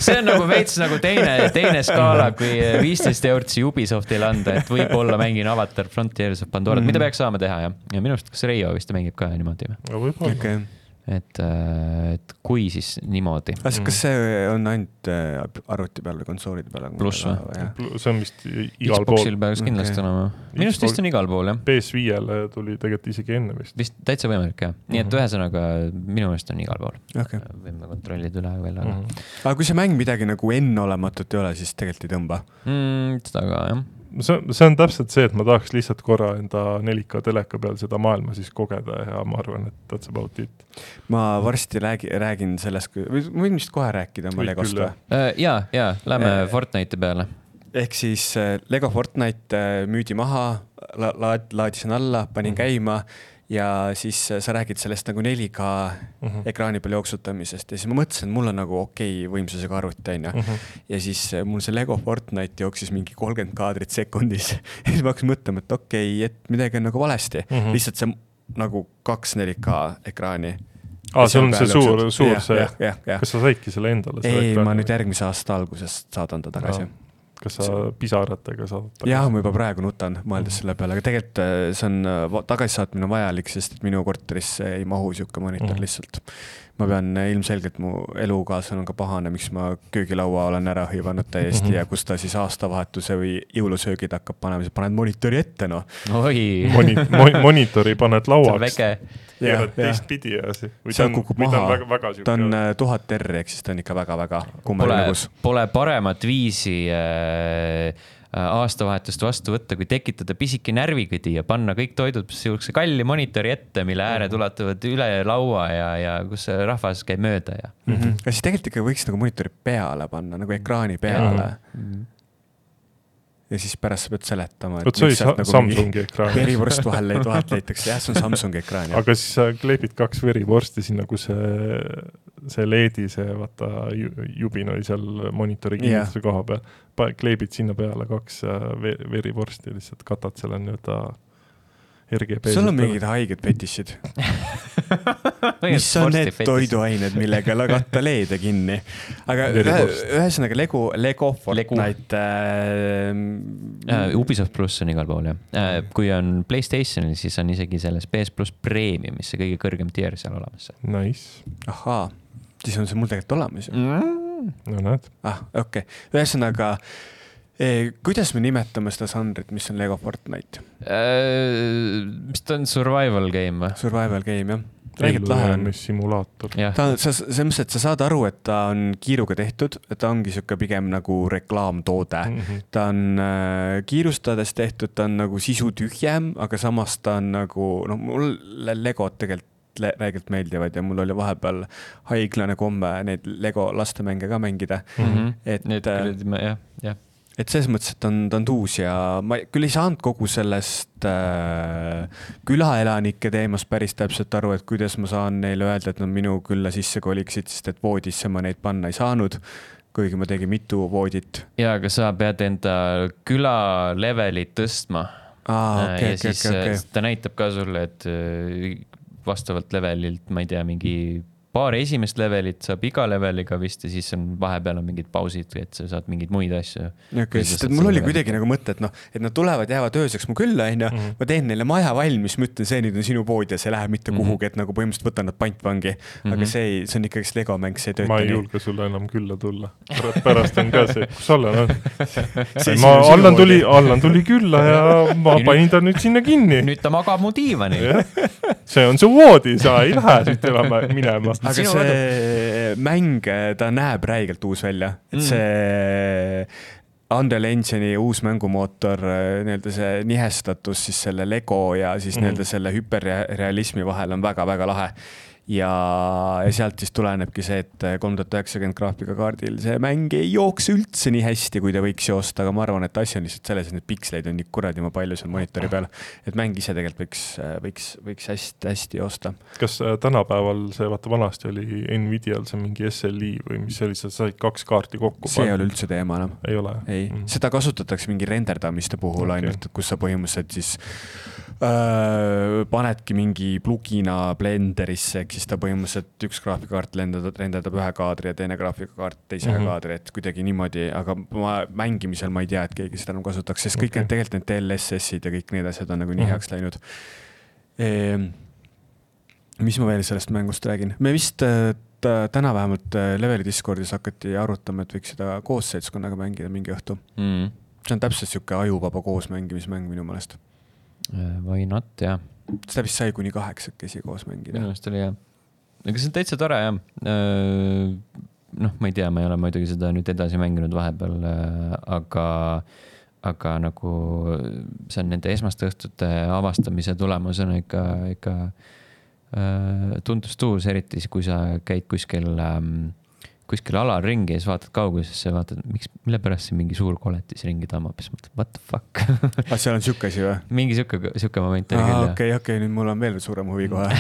see on nagu veits nagu teine, teine skaala, kui viisteist eurot siia Ubisoftile anda, et võib-olla mängin Avatar Frontiers of Pandorat mm., mida peaks saama teha, jah. ja minu arust, kas Reio vist mängib ka niimoodi või? võib-olla okay et, äh, et kui, siis niimoodi. kas, kas see on ainult äh, arvuti peal või konsoolide peal? pluss või? see on vist igal pool. Xboxil peaks kindlasti okay. olema. minu arust vist on igal pool, jah. PS5-le tuli tegelikult isegi enne vist. vist täitsa võimalik, jah. nii et mm -hmm. ühesõnaga minu meelest on igal pool okay.. võime kontrollida üle veel, aga mm. -hmm. aga kui see mäng midagi nagu enneolematut ei ole, siis tegelikult ei tõmba mm,? seda ka, jah see, see on täpselt see, et ma tahaks lihtsalt korra enda 4K teleka peal seda maailma siis kogeda ja ma arvan, et that's about it. ma varsti räägi, räägin sellest, või võin vist kohe rääkida oma Legost või? Äh, ja, ja lähme äh, Fortnite'i peale. ehk siis äh, Lego Fortnite äh, müüdi maha la,, laad, laadisin alla, panin mm -hmm. käima ja siis äh, sa räägid sellest nagu 4K mm -hmm. ekraani peal jooksutamisest ja siis ma mõtlesin, et mul on nagu okei okay võimsusega arvuti, onju. Mhm. ja siis äh, mul see Lego Fortnite jooksis mingi kolmkümmend kaadrit sekundis ja siis ma hakkasin mõtlema, et okei okay,, et midagi on nagu valesti mm, -hmm. lihtsalt see nagu kaks 4K ekraani aa, see on see suur, suur see, kas sa saidki selle endale? ei, ma nüüd järgmise aasta alguses saadan ta tagasi kas sa pisaratega saad? jah, ma juba praegu nutan, mõeldes selle peale, aga tegelikult äh, see on, äh, tagasisaatmine on vajalik, sest et minu korterisse ei mahu sihuke monitor mm. lihtsalt. Ma pean äh, ilmselgelt, mu elukaaslane on ka pahane, miks ma köögilaua olen ära hõivanud täiesti mm -hmm. ja kus ta siis aastavahetuse või jõulusöögid hakkab panema, siis paned monitori ette, noh. Moni, monitori paned lauaks keerad teistpidi ja see. see kukub maha, ta on äh, tuhat R ehk siis ta on ikka väga-väga kummaline lugus. Pole paremat viisi äh, aastavahetust vastu võtta, kui tekitada pisike närvikõdi ja panna kõik toidud sihukese kalli monitori ette, mille ääred ulatuvad üle laua ja, ja kus rahvas käib mööda ja mm. -hmm. aga siis tegelikult ikka võiks nagu monitori peale panna, nagu ekraani peale mm. -hmm ja siis pärast sa pead seletama. vot see oli nagu Samsungi ekraan. verivorst vahel vahelt leitakse, jah, see on Samsungi ekraan. aga siis sa kleebid kaks verivorsti sinna, kus see, see LED-i, see vaata jubin oli seal monitori kinnituse koha peal. kleebid sinna peale kaks äh, verivorsti, lihtsalt katad selle nii-öelda RGB. sul on mingid haiged fetišid mis on need toiduained, millega lagata LED-e kinni? aga ühesõnaga Lego, Lego Fortnite äh,. Uh, Ubisoft pluss on igal pool jah uh,. kui on Playstationil, siis on isegi selles PS pluss Premiumis see kõige kõrgem tier seal olemas. Nice. ahaa, siis on see mul tegelikult olemas ju mm.. no näed. ah, okei okay., ühesõnaga kuidas me nimetame seda žanrit, mis on Lego Fortnite äh,? mis ta on, survival game või? Survival game jah räigelt lahe on. simulaator. ta, sa, selles mõttes, et sa saad aru, et ta on kiiruga tehtud, et ta ongi sihuke pigem nagu reklaamtoode mm. -hmm. ta on äh, kiirustades tehtud, ta on nagu sisutühjem, aga samas ta on nagu, noh, mulle Legod tegelikult räigelt meeldivad ja mul oli vahepeal haiglane komme neid Lego lastemänge ka mängida mm. -hmm. et. Need, jah, jah et selles mõttes, et on, ta on tuus ja ma küll ei saanud kogu sellest äh, külaelanike teemast päris täpselt aru, et kuidas ma saan neile öelda, et nad minu külla sisse koliksid, sest et voodisse ma neid panna ei saanud. kuigi ma tegin mitu voodit. ja, aga sa pead enda küla levelit tõstma aa, okei, ja okei, siis okei, okei. äh, ta näitab ka sulle, et äh, vastavalt levelilt, ma ei tea, mingi paar esimest levelit saab iga leveliga vist ja siis on vahepeal on mingid pausid, et sa saad mingeid muid asju. okei, sest et mul oli kuidagi nagu mõte, et noh, et nad tulevad, jäävad ööseks mu külla, onju. Mhm. ma teen neile maja valmis, ma ütlen, see nüüd on sinu pood ja see läheb mitte Mhm. kuhugi, et nagu põhimõtteliselt võtan nad pantvangi. aga Mhm. see ei, see on ikkagi Lego mäng, see ei tööta ma ei julge sulle enam külla tulla. pärast on ka see, kus Allan on. Ma, Allan tuli, Allan tuli külla ja ma panin ta nüüd sinna kinni. nüüd ta magab mu diivanil. see on su voodi, sa ei lähe siit elama, minema. Aga Sinu see mäng, ta näeb räigelt uus välja, et Mm. see Unreal Engine'i uus mängumootor, nii-öelda see nihestatus siis selle Lego ja siis Mhm. nii-öelda selle hüperrealismi vahel on väga-väga lahe. ja, ja sealt siis tulenebki see, et kolm tuhat üheksakümmend graafikakaardil see mäng ei jookse üldse nii hästi, kui ta võiks joosta, aga ma arvan, et asi on lihtsalt selles, et neid piksleid on nii kuradi palju seal monitori peal. et mäng ise tegelikult võiks, võiks, võiks hästi-hästi joosta. kas äh, tänapäeval see, vaata vanasti oli Nvidial see mingi SLI või mis see oli, sa said kaks kaarti kokku see ei ole üldse teema enam ei ole? ei mm., Mhm. seda kasutatakse mingi renderdamiste puhul okay. ainult, kus sa põhimõtteliselt siis panedki mingi plugina Blenderisse, ehk siis ta põhimõtteliselt üks graafikakaart lendab, renderdab ühe kaadri ja teine graafikakaart teise mm. -hmm. kaadri, et kuidagi niimoodi, aga ma mängimisel ma ei tea, et keegi seda enam kasutaks, sest kõik Okei. need tegelikult need DLSS-id ja kõik need asjad on nagu nii Mhm. heaks läinud ehm, mis ma veel sellest mängust räägin, me vist äh, täna vähemalt äh, Leveli Discordis hakati arutama, et võiks seda koos seltskonnaga mängida mingi õhtu. Mm. see on täpselt sihuke ajuvaba koosmängimismäng minu meelest. Why not, jah. seda vist sai kuni kaheksakesi koos minu mängida. meelest oli jah. aga see on täitsa tore jah. noh, ma ei tea, ma ei ole muidugi seda nüüd edasi mänginud vahepeal, aga, aga nagu see on nende esmaste õhtute avastamise tulemusena ikka, ikka äh, tundus tuus, eriti kui sa käid kuskil ähm, kuskil alal ringi ja siis vaatad kaugusesse ja vaatad, miks, mille pärast siin mingi suur koletis ringi tamab, siis mõtled, what the fuck ah, seal on sihuke asi või? mingi sihuke, sihuke moment oli küll okei, okei, nüüd mul on veel suurem huvi kohe.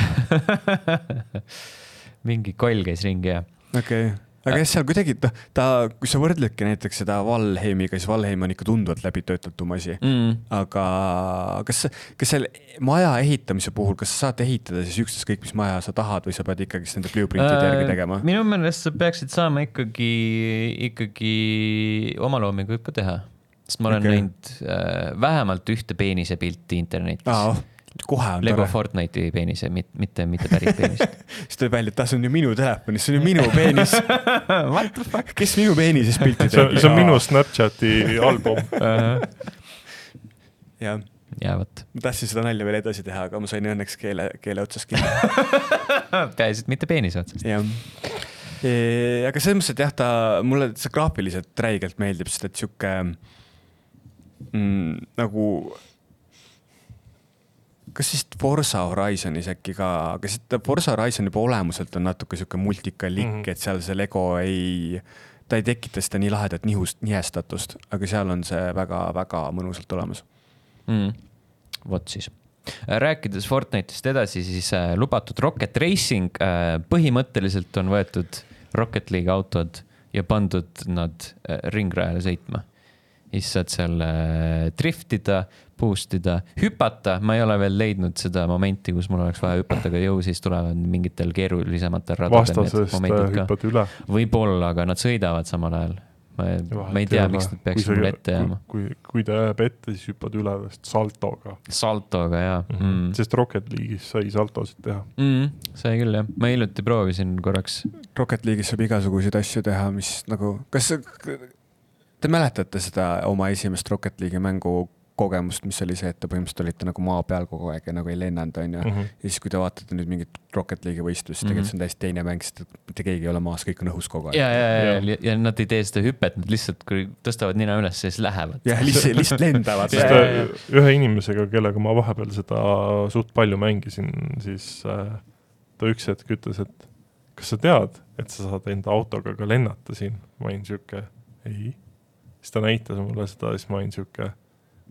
mingi koll käis ringi ja okei, aga jah, seal kuidagi noh, ta, kui sa võrdledki näiteks seda Valheimiga, siis Valheim on ikka tunduvalt läbitöötatum asi. mm.. aga kas, kas seal maja ehitamise puhul, kas sa saad ehitada siis ükstaskõik mis maja sa tahad või sa pead ikkagist nende blueprint'ide järgi tegema? Äh, minu meelest sa peaksid saama ikkagi, ikkagi omaloominguid ka teha. sest ma olen okay. näinud äh, vähemalt ühte peenise pilti internetis aa, kohe on Lego tore. Fortnite'i peenise, mitte, mitte päris peenist. siis tuleb välja, et ah, see on ju minu telefonis, see on ju minu peenis. What the fuck? kes minu peenisest pilti see on, tegi? see on minu Snapchati album. jah, ja vot, ma tahtsin seda nalja veel edasi teha, aga ma sain õnneks keele, keele otsast kinni. peaasi, et mitte peenise otsast. jah. aga selles mõttes, et jah, ta mulle see graafiliselt räigelt meeldib, sest et sihuke mm, nagu kas siis Forsa Horizonis äkki ka, ta Forsa Horizon juba olemuselt on natuke sihuke multikalik mm. -hmm. et seal see Lego ei, ta ei tekita seda nii lahedat nihust, nihestatust, aga seal on see väga-väga mõnusalt olemas. mm.. vot siis. rääkides Fortnite'ist edasi, siis äh, lubatud Rocket Racing äh, põhimõtteliselt on võetud Rocket League autod ja pandud nad äh, ringrajale sõitma. Siis saad seal äh, driftida, boost ida, hüpata, ma ei ole veel leidnud seda momenti, kus mul oleks vaja hüpata, aga ju siis tulevad mingitel keerulisematel radadel äh, võib-olla, aga nad sõidavad samal ajal. ma, ma ei tea, miks nad peaksid mulle ette jääma. kui, kui ta jääb ette, siis hüppad üle vast saltoga saltoga jaa mm. -hmm. mm.. sest Rocket League'is sai saltosid teha. mm,. sai küll jah, ma hiljuti proovisin korraks. Rocket League'is saab igasuguseid asju teha, mis nagu, kas te mäletate seda oma esimest Rocket League'i mängu kogemust, mis oli see, et te põhimõtteliselt olite nagu maa peal kogu aeg ja nagu ei lennanud, onju. Mhm. ja siis, kui te vaatate nüüd mingit Rocket League'i võistlust, tegelikult see on täiesti teine mäng, sest et mitte keegi ei ole maas, kõik on õhus kogu aeg. ja, ja, ja, ja, ja nad ei tee seda hüpet, nad lihtsalt kui tõstavad nina üles siis lähevad. jah, lihtsalt, lihtsalt lendavad. jaa, ühe inimesega, kellega ma vahepeal seda suht palju mängisin, siis äh, ta üks hetk ütles, et kas sa tead, et sa saad enda autoga ka lennata siin? ma olin sihuke, ei. Siis ta näitas mulle seda, siis ma olin sihuke,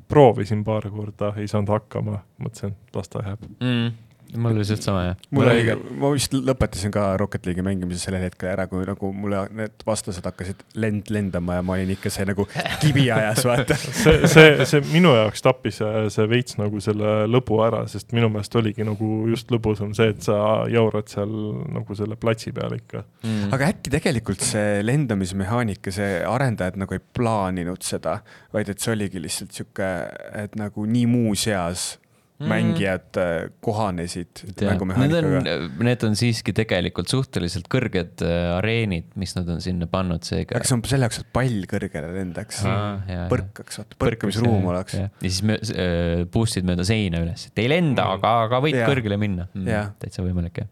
proovisin paar korda, ei saanud hakkama, mõtlesin, las ta jääb. mm.. Mul oli lihtsalt sama jah. mul oli, ma vist lõpetasin ka Rocket League'i mängimise sellel hetkel ära, kui nagu mulle need vastased hakkasid lend lendama ja ma olin ikka see nagu kivi ajas, vaata. see, see, see minu jaoks tappis see, see veits nagu selle lõbu ära, sest minu meelest oligi nagu just lõbusam see, et sa jaurad seal nagu selle platsi peal ikka. mm.. aga äkki tegelikult see lendamismehaanika, see arendajad nagu ei plaaninud seda, vaid et see oligi lihtsalt sihuke, et nagu nii muuseas. Mängijad äh, kohanesid mängumehaanikaga., need on siiski tegelikult suhteliselt kõrged äh, areenid, mis nad on sinna pannud, seega. aga see on selle jaoks, et pall kõrgele lendaks, põrkaks, vaata, põrkamisruum oleks. ja siis mö- äh, boost'id mööda seina üles, et ei lenda, Mm. aga, aga võid Jaa. kõrgele minna mm, täitsa võimalik jah.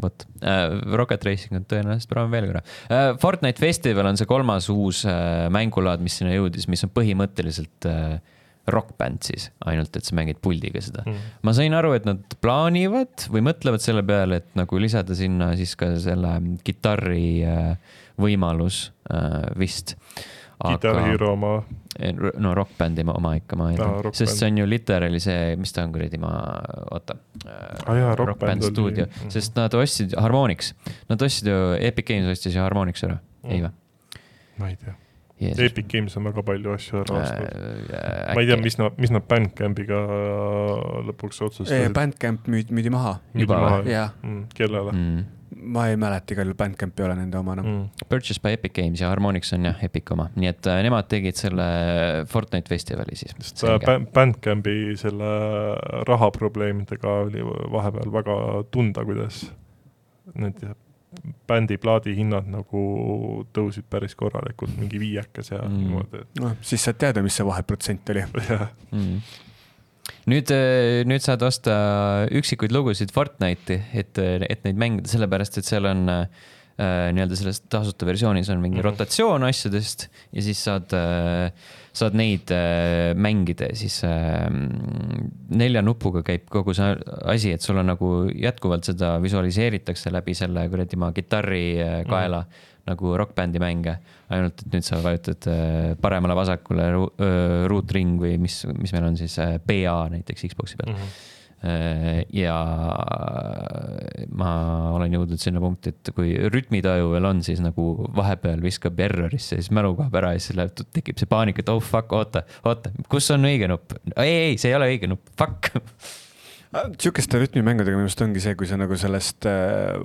vot äh,, Rocket Racing on tõenäoliselt proovime veel korra äh,. Fortnite Festival on see kolmas uus äh, mängulaad, mis sinna jõudis, mis on põhimõtteliselt äh, rokkbänd siis, ainult et sa mängid puldiga seda Mm. ma sain aru, et nad plaanivad või mõtlevad selle peale, et nagu lisada sinna siis ka selle kitarri äh, võimalus äh, vist. Guitar Hero oma, no rokkbändi oma ikka, ma eeldan, rock sest see on ju literaali see, mis ta on kuradi, ma, oota. Band oli- stuudio, mhm. sest nad ostsid Harmonix, nad ostsid ju, Epic Games ostis ju Harmonix ära, Mm. ei või? ma ei tea. Epic Games on väga palju asju ära ostnud. äh, ma ei tea, mis nad, mis nad Bandcampiga lõpuks otsustasid. Bandcamp müüdi, müüdi maha, juba või? jaa. mm,. kellele mm.. ma ei mäleta, igal juhul Bandcamp ei ole nende oma enam mm.. mm.? Purchase by Epic Games ja Harmonix on jah Epic oma, nii et äh, nemad tegid selle Fortnite festivali siis. sest äh, Ba- Bandcampi selle rahaprobleemidega oli vahepeal väga tunda, kuidas need bändi plaadihinnad nagu tõusid päris korralikult, mingi viiekas ja Mm. niimoodi, noh, siis saad teada, mis see vaheprotsent oli. mm.. nüüd, nüüd saad osta üksikuid lugusid Fortnite'i, et, et neid mängida, sellepärast et seal on äh, nii-öelda selles tasuta versioonis on mingi mm. -hmm. rotatsioon asjadest ja siis saad äh,, saad neid äh, mängida ja siis äh, nelja nupuga käib kogu see asi, et sul on nagu jätkuvalt seda visualiseeritakse läbi selle kuradi ma kitarri äh, kaela mm -hmm. nagu rokkbändi mänge. ainult, et nüüd sa vajutad äh, paremale-vasakule ru, öö, ruutring või mis, mis meil on siis äh, PA näiteks Xbox'i peal Mhm. Äh, ja ma olen jõudnud sinna punkti, et kui rütmitaju veel on, siis nagu vahepeal viskab errorisse, siis mälu kaob ära ja siis läheb, tekib see paanika, et oh fuck, oota, oota, kus on õige nupp? ei, ei, see ei ole õige nupp, fuck. sihukeste rütmimängudega minu arust ongi see, kui sa nagu sellest äh,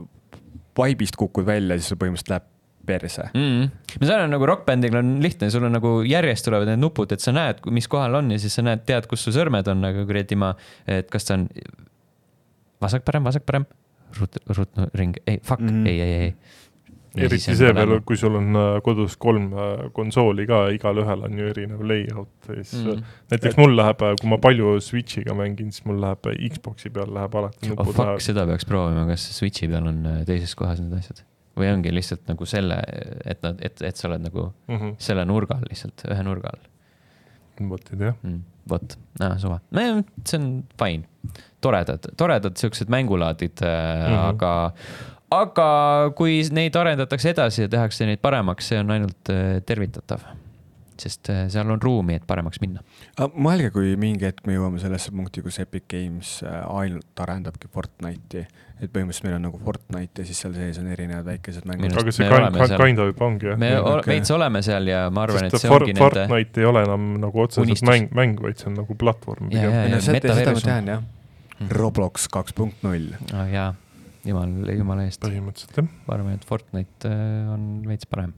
vibe'ist kukud välja, siis sul põhimõtteliselt läheb perse. mm.. ma saan aru, nagu rokkbändil on lihtne, sul on nagu järjest tulevad need nupud, et sa näed, mis kohal on ja siis sa näed, tead, kus su sõrmed on, aga kuradi ma, et kas ta on vasak-parem, vasak-parem, ruut, ruutring, ei, fuck mm, ei, ei, ei. eriti see veel, kui sul on äh, kodus kolm äh, konsooli ka, igalühel on ju erinev layout, siis mm. Mm. näiteks mul läheb, kui ma palju Switch'iga mängin, siis mul läheb äh, Xbox'i peal läheb alati oh nupud fuck, lähevad seda peaks proovima, kas Switch'i peal on äh, teises kohas need asjad või ongi lihtsalt nagu selle, et nad, et, et sa oled nagu mm. -hmm. selle nurga all lihtsalt, ühe nurga all vot ei tea. mm.. vot, suva, see on fine, toredad, toredad siuksed mängulaadid mm. -hmm. aga, aga kui neid arendatakse edasi ja tehakse neid paremaks, see on ainult äh, tervitatav. Sest äh, seal on ruumi, et paremaks minna. mõelge, kui mingi hetk me jõuame sellesse punkti, kus Epic Games äh, ainult arendabki Fortnite'i, et põhimõtteliselt meil on nagu Fortnite ja siis seal sees on erinevad väikesed mängud aga see me kind, kind, kind of juba ongi jah. me okay. veits oleme seal ja ma arvan, et see For, ongi nende Fortnite ei ole enam nagu otseselt unistus. mäng, mäng, vaid see on nagu platvorm Ja, ja, no seda, ma tean jah. Mhm. Roblox kaks punkt null. oh,. jaa, jumal, jumala eest, põhimõtteliselt jah. ma arvan, et Fortnite äh, on veits parem.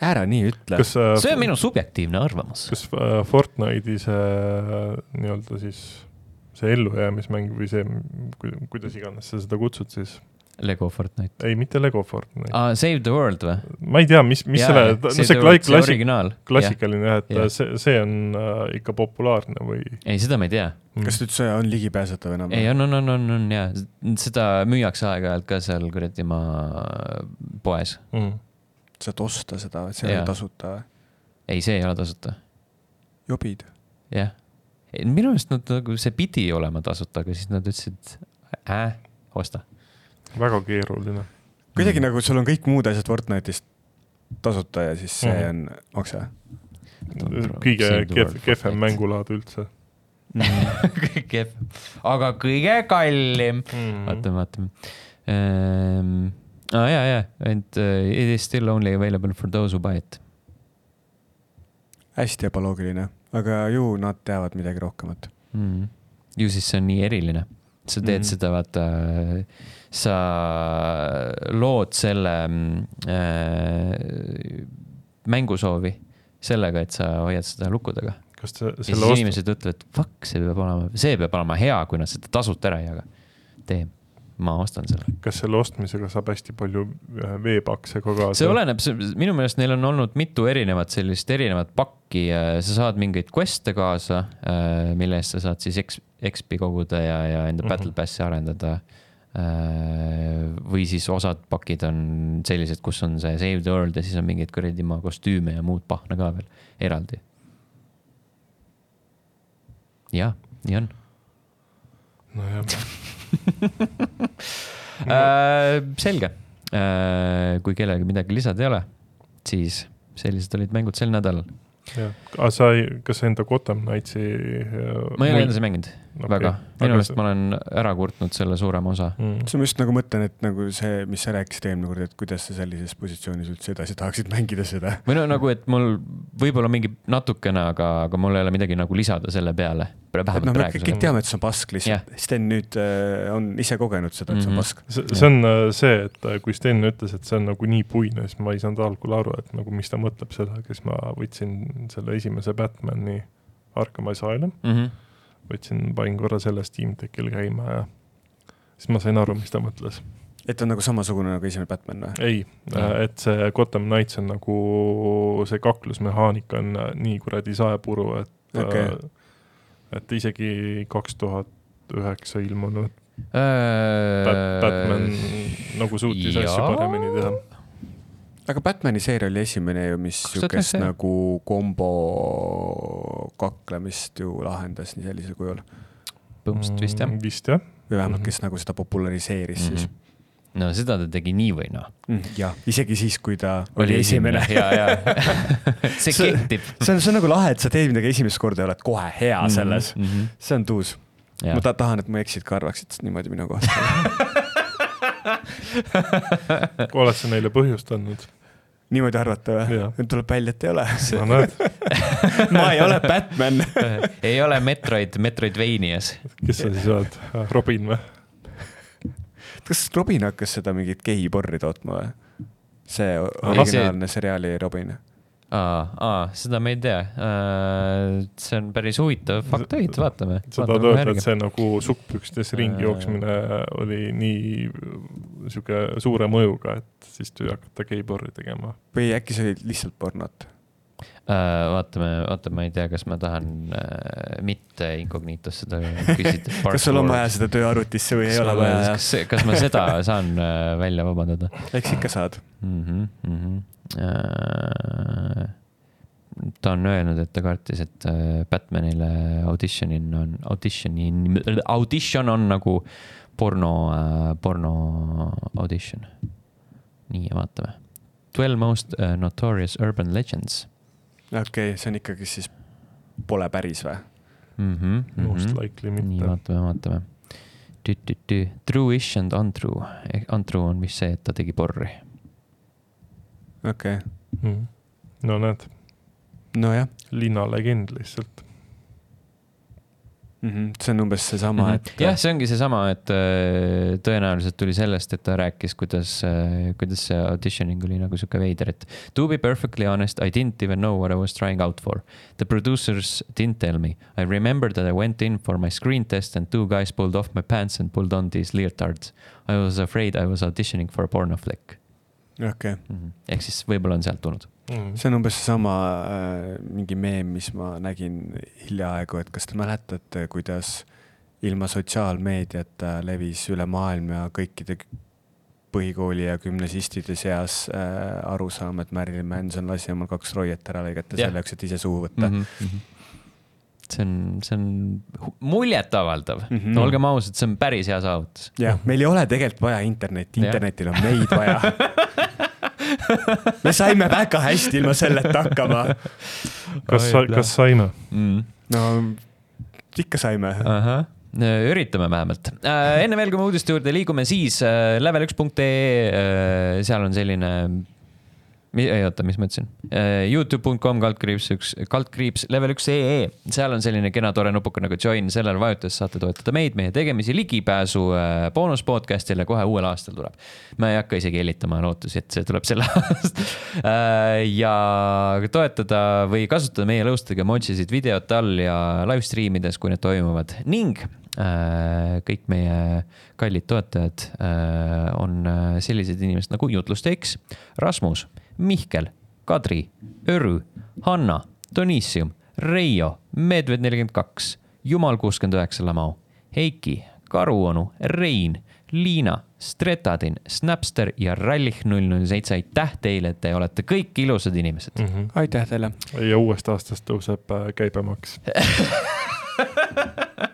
Ära nii ütle. äh, see on minu subjektiivne arvamus. kas äh, Fortnite'i see äh, nii-öelda siis see ellujäämismäng või see, kuidas iganes sa seda kutsud siis, Lego Fortnite ei mitte Lego Fortnite ah.. Save the world või? ma ei tea, mis, mis selle, no see kla-, klassik, originaal. klassikaline jah, et yeah. see, see on äh, ikka populaarne või ei, seda ma ei tea. kas ta üldse on ligipääsetav enam? ei, on, on, on, on, on ja seda müüakse aeg-ajalt ka seal kuradi ma poes. mm.? Saad osta seda, et see ei ole tasuta või? ei, see ei ole tasuta, jobid. jah. minu arust nad nagu, see pidi olema tasuta, aga siis nad ütlesid, äh, osta. väga keeruline. kuidagi Mm. nagu sul on kõik muud asjad Fortnite'ist tasuta ja siis see Mhm. on makse. kõige kehvem it. mängulaad üldse kõige kehv, aga kõige kallim. mm.. vaatame, vaatame um,. Ah, ja, ja, and uh, it is still only available for those who buy it. hästi ebaloogiline, aga ju nad teavad midagi rohkemat. mm.. ju siis see on nii eriline, sa teed mm. Mhm. seda, vaata, sa lood selle mm, äh, mängusoovi sellega, et sa hoiad seda lukku taga. kas siis selle ost-, inimesed ütlevad, fuck, see peab olema, see peab olema hea, kui nad seda tasuta ära ei jaga. tee, ma ostan selle. kas selle ostmisega saab hästi palju äh, veepakse ka kaasa? see oleneb, minu meelest neil on olnud mitu erinevat sellist erinevat pakki, sa saad mingeid quest'e kaasa, mille eest sa saad siis X, XP koguda ja, ja enda Mhm. battle pass'i arendada. või siis osad pakid on sellised, kus on see save the world ja siis on mingeid kuradi maa kostüüme ja muud pahna ka veel eraldi. jah, nii on nojah, äh,. selge. Äh,, kui kellelgi midagi lisada ei ole, siis sellised olid mängud sel nädalal. aga sa ei, kas sa enda Gotham Knightsi äh, ma ei ole edasi mänginud okay. väga, minu meelest ma olen ära kurtnud selle suurema osa. mm.. siis ma just nagu mõtlen, et nagu see, mis sa rääkisid eelmine kord, et kuidas sa sellises positsioonis üldse edasi tahaksid mängida seda. või no nagu, et mul võib-olla mingi natukene, aga, aga mul ei ole midagi nagu lisada selle peale. et noh, me kõik. teame, et see on pask lihtsalt. Sten nüüd äh, on ise kogenud seda, et see on Mhm. pask. see see on äh, see, et äh, kui Sten ütles, et see on nagu nii puine, siis ma ei saanud algul aru, et nagu mis ta mõtleb sellega, siis ma võtsin selle esimese Batman'i Arkham Asylum, mm. -hmm. võtsin, panin korra selle Steam Deckil käima ja siis ma sain aru, mis ta mõtles. et ta on nagu samasugune nagu esimene Batman või? ei, et see Gotham Knights on nagu, see kaklusmehaanika on äh, nii kuradi saepuru, et Okei. okay., et isegi kaks tuhat üheksa ilmunud Äh, Bat- Batman nagu suutis asju paremini teha. Aga Batman'i seeria oli esimene ju, mis siukest nagu kombo kaklemist ju lahendas nii sellisel kujul. põhimõtteliselt vist jah. vist jah. või vähemalt, Mhm. kes nagu seda populariseeris siis. no seda ta tegi nii või naa. jah, isegi siis, kui ta oli esimene. ja, ja see kehtib. see on, see on nagu lahe, et sa teed midagi esimest korda ja oled kohe hea selles. mm. -hmm. see on tuus. Ja. ma ta tahan, et mu eksid ka arvaksid niimoodi minu kohta. oled sa neile põhjust andnud? Niimoodi arvata või nüüd tuleb välja, et ei ole. no ma ei ole Batman. ei ole Metroid, Metroidvanias. kes sa siis oled, Robin või? kas Robin hakkas seda mingit geiporri tootma või? see Ahah. originaalne seriaali Robin. aa, aa, seda ma ei tea. see on päris huvitav faktoid, vaatame. sa tahad öelda, et see nagu sukkpükstes ringi jooksmine oli nii sihuke suure mõjuga, et siis tuli hakata geiborri tegema. või äkki see oli lihtsalt pornot? Äh, vaatame, vaata, ma ei tea, kas ma tahan äh, mitte incognito's seda küsida. kas sul on vaja seda tööarvutisse või ei ole vaja? kas, kas ma seda saan äh, välja vabandada eks ikka saad. mm? -hmm, mm -hmm. Äh, ta on öelnud, et ta kartis, et äh, Batmanile auditionin on, audition'i, audition on nagu porno äh,, porno audition. nii, vaatame. Twelve most notorious urban legends okei okay,, see on ikkagi siis, pole päris või? mm. -hmm, Most likely nii, mitte. vaatame, vaatame. True-ish and untrue, untrue on vist see, et ta tegi porri. Okei okay., Mhm. no näed, nojah linnalegend lihtsalt. mm. -hmm. see on umbes seesama mm, -hmm. et. Jah, see ongi seesama, et äh, tõenäoliselt tuli sellest, et ta rääkis, kuidas, kuidas see auditioning oli nagu sihuke veider, et to be perfectly honest, I didn't even know what I was trying out for. The producers didn't tell me. I remember that I went in for my screen test and two guys pulled off my pants and pulled on these leotards. I was afraid I was auditioning for a porno flick okay., mm. -hmm. ehk siis võib-olla on sealt tulnud. Mm. see on umbes seesama äh, mingi meem, mis ma nägin hiljaaegu, et kas te mäletate, kuidas ilma sotsiaalmeediata levis üle maailma ja kõikide põhikooli ja gümnasistide seas äh, arusaam, et Marilyn Manson lasi omal kaks roiet ära lõigata Jah. selle jaoks, et ise suhu võtta mm. -hmm. See on, see on muljetavaldav mm. -hmm. no olgem ausad, see on päris hea saavutus. jah, meil ei ole tegelikult vaja internetti, internetil on meid vaja. me saime väga hästi ilma selleta hakkama. kas, kas saime mm.? no ikka saime. ahah üritame vähemalt. enne veel, kui me uudiste juurde liigume, siis äh, level1.ee, seal on selline ei oota, mis ma ütlesin? Äh, Youtube.com kaldkriips üks, kaldkriips level üks ee, seal on selline kena tore nupuke nagu join, sellele vajutades saate toetada meid, meie tegemisi, ligipääsu äh, boonus podcast'ile kohe uuel aastal tuleb. ma ei hakka isegi hellitama lootusi, et see tuleb sel aastal. Äh, ja toetada või kasutada meie lõustega emojisid videote all ja live stream ides, kui need toimuvad ning kõik meie kallid toetajad on sellised inimesed nagu Jutlusteks, Rasmus Mihkel, Kadri, Örü, Hanna, Donissium, Reio, Medved nelikümmend kaks, Jumal kuuskümmend üheksa Lamau, Heiki, Karuonu, Rein, Liina, Stretadin, Snapster ja Rallih null null seitse, aitäh teile, et te olete kõik ilusad inimesed mm. -hmm. aitäh teile. ja uuest aastast tõuseb äh, käibemaks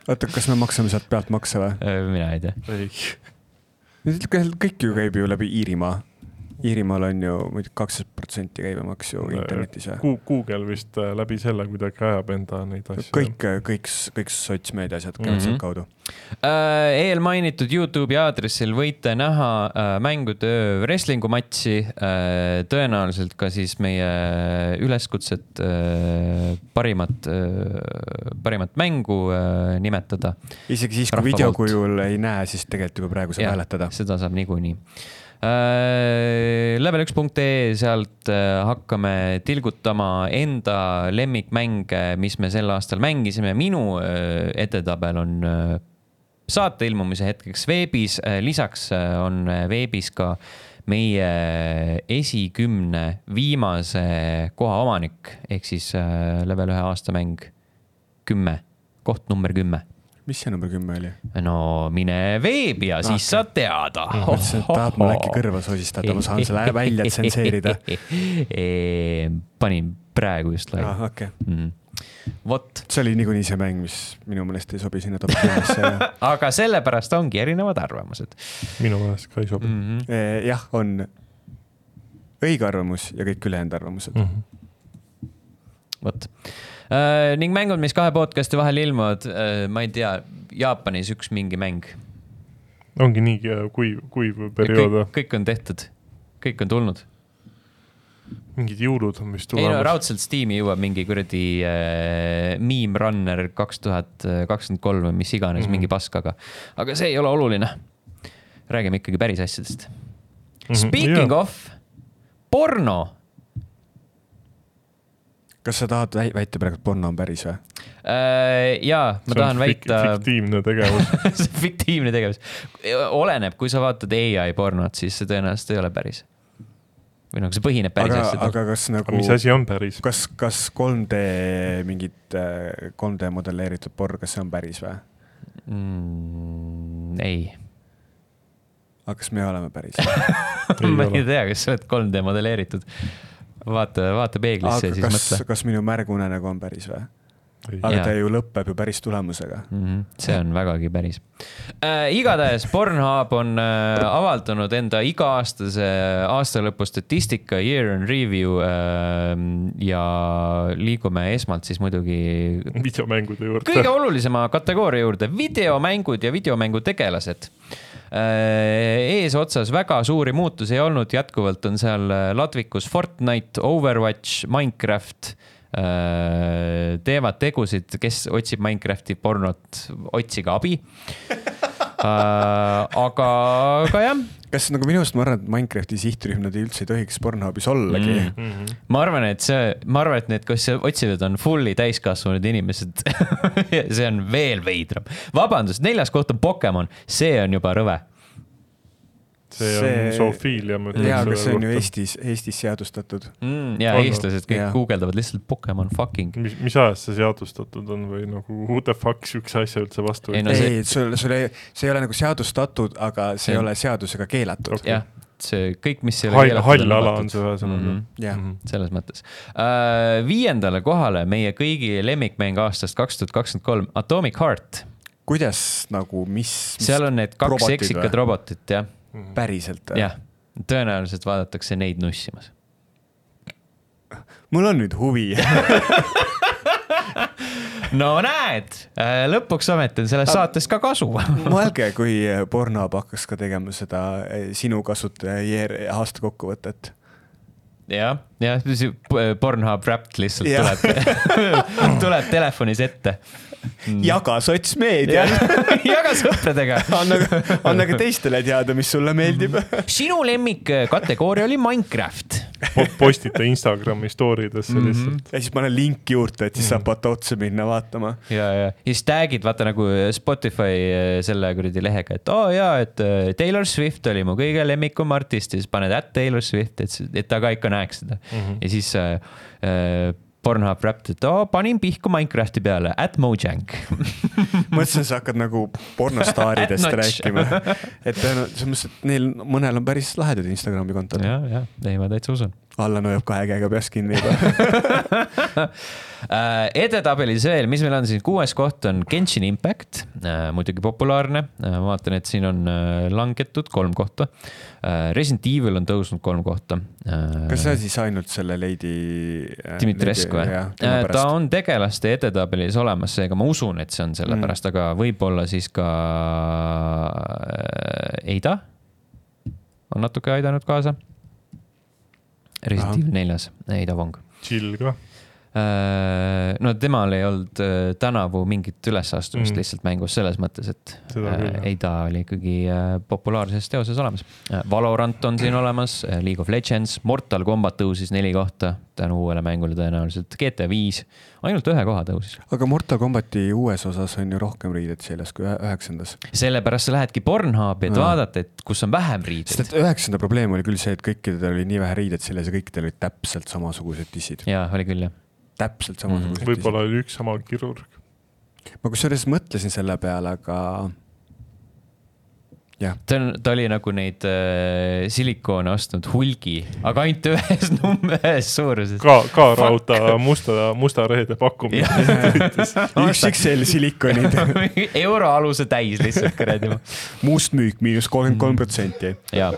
oota, kas me maksame sealt pealt makse või? Äh, mina ei tea. ei. kõik ju käib ju läbi Iirimaa Iirimaal on ju muidugi kaksteist protsenti käibemaks ju internetis või? Google vist äh, läbi selle kuidagi ajab enda neid asju. kõik, kõik, kõik sotsmeedia asjad käivad mm -hmm. sealtkaudu äh,. eelmainitud Youtube'i aadressil võite näha äh, mängude wrestling'u matši äh,. tõenäoliselt ka siis meie üleskutset äh, parimat äh,, parimat mängu äh, nimetada. isegi siis, kui videokujul ei näe, siis tegelikult juba praegu saab hääletada. seda saab niikuinii Äh, level1.ee, sealt äh, hakkame tilgutama enda lemmikmänge, mis me sel aastal mängisime. minu äh, edetabel on saate ilmumise hetkeks veebis, lisaks on veebis ka meie esikümne viimase koha omanik ehk siis level ühe aastamäng kümme, koht number kümme mis see number kümme oli? no mine veebi ja siis saad teada. mõtlesin, et tahab mul äkki kõrva sosistada, ma saan selle välja tsenseerida panin praegu just laiali ah,. Okay. Mm. vot. see oli niikuinii see mäng, mis minu meelest ei sobi sinna top kümnesse aga sellepärast ongi erinevad arvamused. minu meelest ka ei sobi mm. -hmm. jah, on õige arvamus ja kõik ülejäänud arvamused mm. -hmm. vot. Ning mängud, mis kahe podcast'i vahel ilmuvad uh,, ma ei tea, Jaapanis üks mingi mäng. ongi nii kuiv, kuiv periood või? kõik on tehtud, kõik on tulnud. mingid jõulud on vist tulemas. ei no raudselt Steam'i jõuab mingi kuradi äh, Meme Runner kaks tuhat kakskümmend kolm või mis iganes mm, -hmm. mingi pask, aga, see ei ole oluline. räägime ikkagi päris asjadest mm. -hmm. Speaking yeah. of, porno kas sa tahad väita praegu, et porno on päris või äh,? jaa, ma see tahan väita. fiktiivne tegevus see on fiktiivne tegevus. oleneb, kui sa vaatad ai pornot, siis see tõenäoliselt ei ole päris. või noh, see põhineb päris aga, asjadel. aga kas nagu. mis asi on päris? kas, kas 3D mingit 3D äh, modelleeritud porn, kas see on päris või mm,? ei aga kas me oleme päris ma ei tea, kas sa oled 3D modelleeritud vaata, vaata peeglisse ja siis kas, mõtle. kas minu märgunenägu on päris või? aga ja. ta ju lõpeb ju päris tulemusega mm. -hmm. see on vägagi päris äh,. igatahes Pornhub on äh, avaldanud enda iga-aastase aastalõpu statistika Year in Review äh, ja liigume esmalt siis muidugi. videomängude juurde. kõige olulisema kategooria juurde, videomängud ja videomängutegelased Äh, eesotsas väga suuri muutusi ei olnud, jätkuvalt on seal äh, ladvikus Fortnite, Overwatch, Minecraft äh, teevad tegusid, kes otsib Minecrafti pornot, otsige abi aga, aga jah. kas nagu minu arust ma arvan, et Minecrafti sihtrühm, nad üldse ei tohiks Pornhubis ollagi mm. -hmm. ma arvan, et see, ma arvan, et need, kes otsivad, on fully täiskasvanud inimesed see on veel veidram. vabandust, neljas koht on Pokemon, see on juba rõve see, see on zoofiilia. jaa, aga see on ju Eestis, Eestis seadustatud mm,. ja eestlased kõik guugeldavad lihtsalt Pokemon fucking. mis, mis ajast see seadustatud on või nagu who the fuck siukse asja üldse vastu ei, no see... ei, sul, sul ei, see ei ole nagu seadustatud, aga see, ei ole seadusega keelatud okay.. jah see kõik, mis ei ole keelatud. hall ala on see ühesõnaga mm. -hmm. jah mm -hmm., selles mõttes uh,. viiendale kohale meie kõigi lemmikmäng aastast kaks tuhat kakskümmend kolm, Atomic Heart. kuidas nagu, mis, mis? seal on need kaks eksikad robotit, jah Mhm. päriselt? jah, tõenäoliselt vaadatakse neid nussimas. mul on nüüd huvi no näed, lõpuks ometi on sellest saatest ka kasu. mõelge, kui Pornhub hakkaks ka tegema seda eh, sinu kasutaja year aasta kokkuvõtet. jah, jah, Pornhub Wrapped lihtsalt Jah. tuleb, tuleb telefonis ette. Jaga sotsmeedial, jaga sõpradega. anna, anna ka teistele teada, mis sulle meeldib. sinu lemmikkategooria oli Minecraft. postita Instagrami story desse Mhm. lihtsalt. ja siis pane link juurde, et siis saab vaata otsa minna vaatama. ja, ja, ja siis tag'id vaata nagu Spotify eh, selle kuradi lehega, et oo oh, jaa, et eh, Taylor Swift oli mu kõige lemmikum artist ja siis paned at Taylor Swift, et, et ta ka ikka näeks seda mm. -hmm. ja siis äh, Pornhub Wrapped, et oo, panin pihku Minecrafti peale, at Mojang. mõtlesin, sa hakkad nagu pornostaaridest rääkima. et selles mõttes, et neil mõnel on päris lahedad Instagrami kontod. ja, ja, ei ma täitsa usun. Allan hoiab kahe käega peast kinni juba. Äh, edetabelis veel, mis meil on siin, kuues koht on Genshin Impact, muidugi populaarne, ma vaatan, et siin on äh, langetud kolm kohta. Resident Evil on tõusnud kolm kohta. kas see siis ainult selle Lady? Dimitrescu või? ta on tegelaste edetabelis olemas, seega ma usun, et see on sellepärast mm., aga võib-olla siis ka äh, Eida on natuke aidanud kaasa. Resident. Evil neljas, Eida Wong. chill ka. No temal ei olnud äh, tänavu mingit ülesastumist Mm. lihtsalt mängus selles mõttes, et küll, äh. Eida oli ikkagi äh, populaarses teoses olemas. Valorant on siin olemas, League of Legends, Mortal Combat tõusis neli kohta tänu uuele mängule tõenäoliselt, GTA viis ainult ühe koha tõusis. aga Mortal Combati uues osas on ju rohkem riideid seljas kui ühe- üheksandas. sellepärast sa lähedki Pornhubi, et Aa. vaadata, et kus on vähem sest riideid. et üheksanda probleem oli küll see, et kõikidel oli nii vähe riideid seljas ja kõikidel olid täpselt samasugused dissid. jaa, oli küll jah. Täpselt samasugused mm. võib-olla oli üks sama kirurg. ma kusjuures mõtlesin selle peale, aga jah, ta on, ta oli nagu neid äh, silikoone ostnud hulgi, aga ainult ühes num-, ühes suuruses. ka, ka rauta musta, musta reede pakkumine. üks XL silikonid, euroaluse täis lihtsalt kuradi. mustmüük miinus kolmkümmend kolm protsenti. jaa.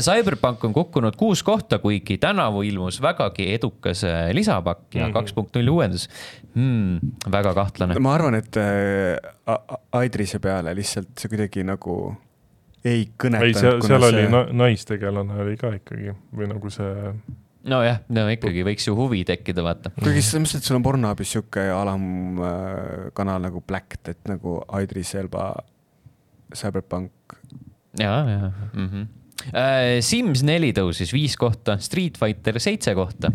Cyberpunk on kukkunud kuus kohta, kuigi tänavu ilmus vägagi edukas äh, lisapakk ja Mhm. kaks punkt null uuendus hmm,. väga kahtlane. ma arvan, et äh, Aidrise peale lihtsalt see kuidagi nagu ei ei, kõnetanud. seal, seal oli na, naistegelane oli ka ikkagi või nagu see, nojah, no ikkagi võiks ju huvi tekkida, vaata. kuigi selles mõttes, et sul on Pornhubis sihuke alamkanal nagu Blacked, et nagu Aidris Elba, Cyberpunk. ja, ja mm. -hmm. Sims neli tõusis viis kohta, Street Fighter seitse kohta.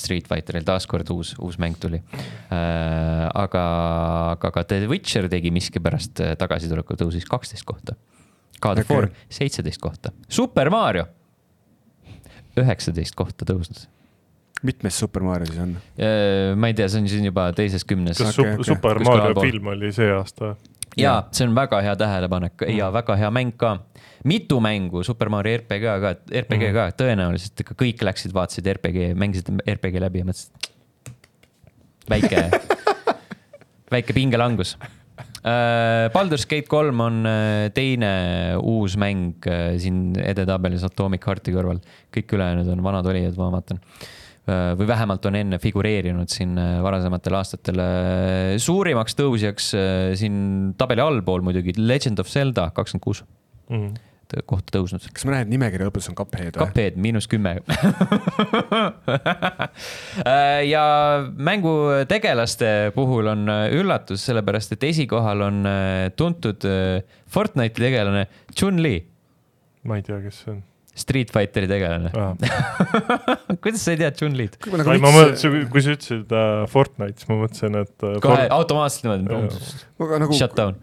Street Fighteril taaskord uus, uus mäng tuli. aga, aga ka The Witcher tegi miskipärast äh, tagasituleku, tõusis kaksteist kohta. God of. War seitseteist kohta, Super Mario üheksateist kohta tõusnud. mitmes Super Mario siis on? ma ei tea, see on siin juba teises kümnes. kas okay, okei. Super Mario film oli see aasta? Ja see on väga hea tähelepanek ja väga hea mäng ka. mitu mängu Super Mario RPG ka, RPG Mhm. ka tõenäoliselt ikka kõik läksid, vaatasid RPG, mängisid RPG läbi ja mõtlesid. väike, väike pingelangus. Baldur's Gate kolm on äh, teine uus mäng äh, siin edetabelis Atomic Hearti kõrval, kõik ülejäänud on vanad olijad, ma vaatan. Või vähemalt on enne figureerinud siin äh, varasematel aastatel. suurimaks tõusjaks äh, siin tabeli allpool muidugi Legend of Zelda kakskümmend kuus Mhm. kohta tõusnud. kas ma näen, et nimekirja lõpus on Cuphead või? Cuphead miinus kümme. ja mängu tegelaste puhul on äh, üllatus, sellepärast et esikohal on äh, tuntud äh, Fortnite'i tegelane Chun-Li, ma ei tea, kes see on Street Fighteri tegelane. kuidas sa ei tea Chun-Li'd? ei, ma mõtlesin, kui sa ütlesid uh, Fortnite, siis ma mõtlesin, et uh, kohe automaatselt niimoodi Jaa. nagu, shut down.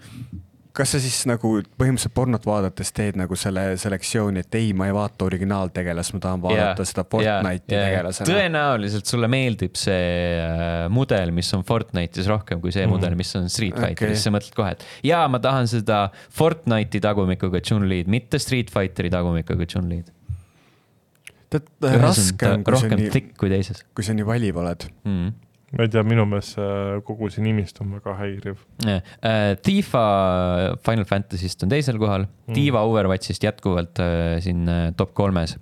Kas sa siis nagu põhimõtteliselt pornot vaadates teed nagu selle selektsiooni, et ei, ma ei vaata originaaltegelast, ma tahan vaadata seda Fortnite'i tegelasena. tõenäoliselt sulle meeldib see äh, mudel, mis on Fortnite'is rohkem kui see Mhm. mudel, mis on Street. Fighteris, sa mõtled kohe, et jaa, ma tahan seda Fortnite'i tagumikuga Chun-Li'd, mitte Street Fighteri tagumikuga Chun-Li'd. tead, raske on, kui sa nii, kui sa nii valiv oled. mm.. Ma ei tea, minu meelest see kogu see nimistu on väga häiriv. Äh, Tifa Final Fantasy'st on teisel kohal mm., Diva Overwatchist jätkuvalt äh, siin äh, top kolmes.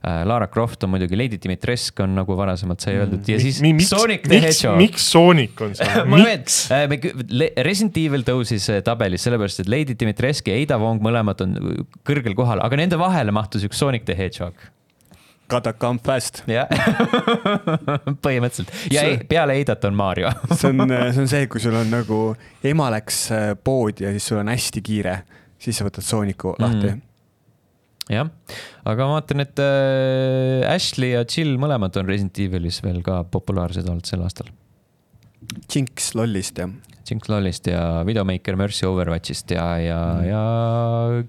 Lara Croft on muidugi, Lady Dimitrescu on nagu varasemalt sai öeldud ja siis Mi- mi- miks- Sonic the Hedgehog. miks Sonic on seal, miks? Resident Evil tõusis tabelis sellepärast, et Lady Dimitrescu ja Ada Wong mõlemad on kõrgel kohal, aga nende vahele mahtus üks Sonic the Hedgehog. Gotta come fast. jah, põhimõtteliselt ja See- ei, peale Adat on Mario. see on, see on see, kui sul on nagu, ema läks äh, poodi ja siis sul on hästi kiire, siis sa võtad Sooniku lahti Mm. jah, aga ma vaatan, et äh, Ashley ja Jill mõlemad on Resident Evilis veel ka populaarsed olnud sel aastal. Jinx lollist ja Jinx Lollist ja Widowmaker Mercy Overwatchist ja, ja mm., ja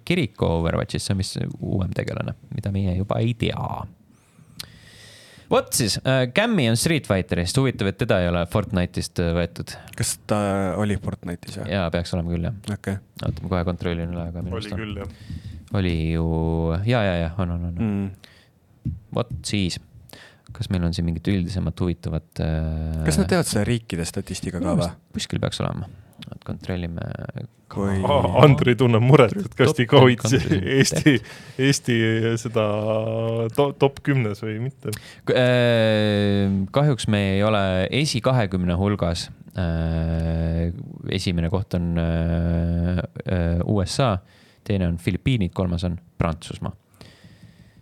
Kiriko Overwatchist, see on vist uuem tegelane, mida meie juba ei tea. Vot siis äh,, Cammi on Street Fighterist, huvitav, et teda ei ole Fortnite'ist äh, võetud kas ta oli Fortnite'is või? ja peaks olema küll jah, okei oota ma kohe kontrollin üle, aga minu oli arust on, küll jah. oli ju ja, ja, ja on, on, on, mm.. vot siis, kas meil on siin mingit üldisemat huvitavat äh, kas nad teevad seda riikide statistika ka või? kuskil peaks olema, et kontrollime. Kui- Andri tunneb muret, et kas Top countries. Eesti, Eesti seda to, top kümnes või mitte. Äh, kahjuks me ei ole esi kahekümne hulgas. esimene koht on äh, äh, USA, teine on Filipiinid, kolmas on Prantsusmaa.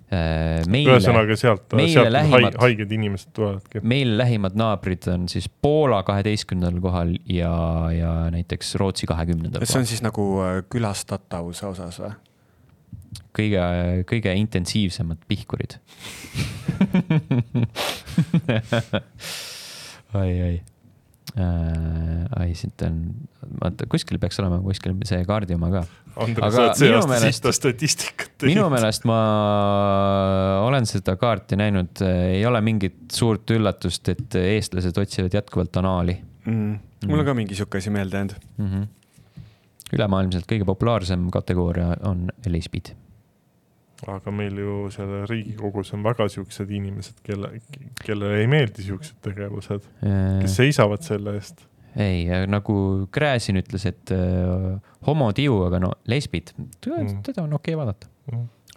meile, ühesõnaga sealt, sealt lähimad- hai, haiged inimesed tulevadki. meil lähimad naabrid on siis Poola kaheteistkümnendal kohal ja, ja näiteks Rootsi kahekümnendal see kohal on. siis nagu äh, külastatavuse osas või? kõige, kõige intensiivsemad pihkurid oi, oi äh,. ai, siit on, vaata kuskil peaks olema kuskil see kaardi oma ka. Andres, sa oled see aasta meelest- sista statistikat minu meelest ma olen seda kaarti näinud, ei ole mingit suurt üllatust, et eestlased otsivad jätkuvalt anaali mm.. mul on ka mingi sihuke asi meelde jäänud. mm. -hmm. ülemaailmselt kõige populaarsem kategooria on lesbid. Aga meil ju seal Riigikogus on väga siuksed inimesed, kelle, kellele ei meeldi siuksed tegevused, kes seisavad selle eest. ei, nagu Gräzin ütles, et äh, homotiu, aga no lesbid, Mm. teda on okei okay vaadata.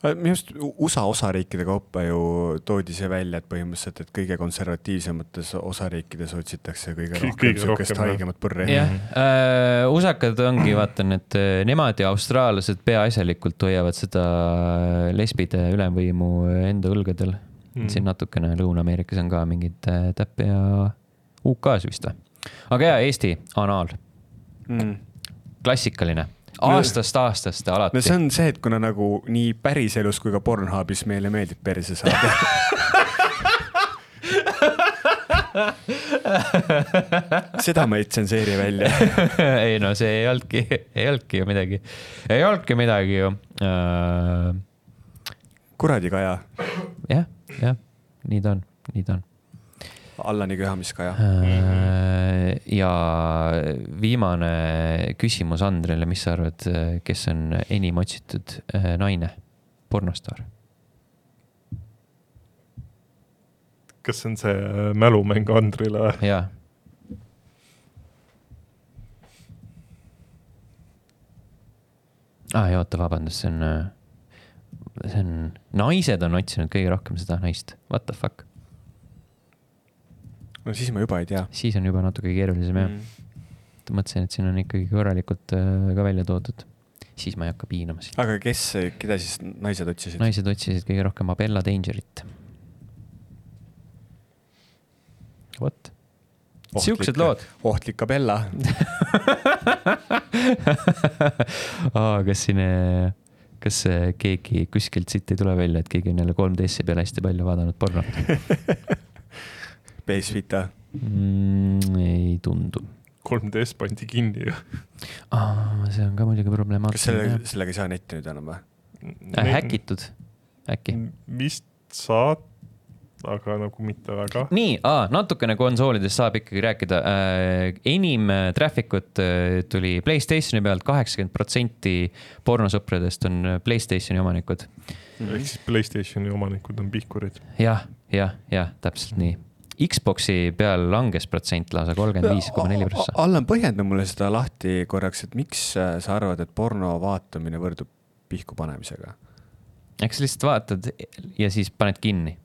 Minu arust USA osariikide kaupa ju toodi see välja, et põhimõtteliselt, et kõige konservatiivsemates osariikides otsitakse kõige rohkem jah. haigemat põrri. jah äh,, usakad ongi, vaatan, et äh, nemad ja austraallased peaasjalikult hoiavad seda lesbide ülemvõimu enda õlgadel mm.. siin natukene Lõuna-Ameerikas on ka mingeid äh, täppe ja UK-s vist või? aga jaa, Eesti, anaal, Mm. klassikaline, aastast aastast alati no see on see, et kuna nagu nii päriselus kui ka Pornhubis meile meeldib perse saada. seda ma ei tsenseeri välja. ei no see ei olnudki, ei olnudki ju midagi, ei olnudki midagi ju uh,. kuradi Kaja, jah, jah, nii ta on, nii ta on Allani köhamis Kaja. uh,. ja viimane küsimus Andrele, mis sa arvad, kes on enim otsitud uh, naine, pornostaar? kas see on see äh, mälumäng Andrile või? jaa. aa, ei oota, vabandust, see on, see on, naised on otsinud kõige rohkem seda naist, what the fuck, no siis ma juba ei tea. siis on juba natuke keerulisem jah Mm. mõtlesin, et siin on ikkagi korralikult äh, ka välja toodud, siis ma ei hakka piinama sind. aga kes, keda siis naised otsisid? naised otsisid kõige rohkem Abella Dangerit. vot, siuksed lood. ohtlik Abella. aa, kas siin, kas äh, keegi kuskilt siit ei tule välja, et keegi on jälle 3DS-i peal hästi palju vaadanud pornot Base Vita. mm,? ei tundu. 3DS pandi kinni ju. aa, see on ka muidugi kas problemaatiline selle, jah. sellega ei saa netti nüüd enam või? äh,. häkitud, äkki? vist saad, aga nagu mitte väga. nii, natukene konsoolidest saab ikkagi rääkida äh,. enim äh, traffic ut äh, tuli Playstationi pealt, kaheksakümmend protsenti pornosõpradest on Playstationi omanikud. ehk siis Playstationi omanikud on pihkurid. jah, jah, jah, täpselt nii. Xbox'i peal langes protsent lausa kolmkümmend viis koma neli prossa. Allan, põhjenda mulle seda lahti korraks, et miks äh, sa arvad, et porno vaatamine võrdub pihku panemisega? eks sa lihtsalt vaatad ja siis paned kinni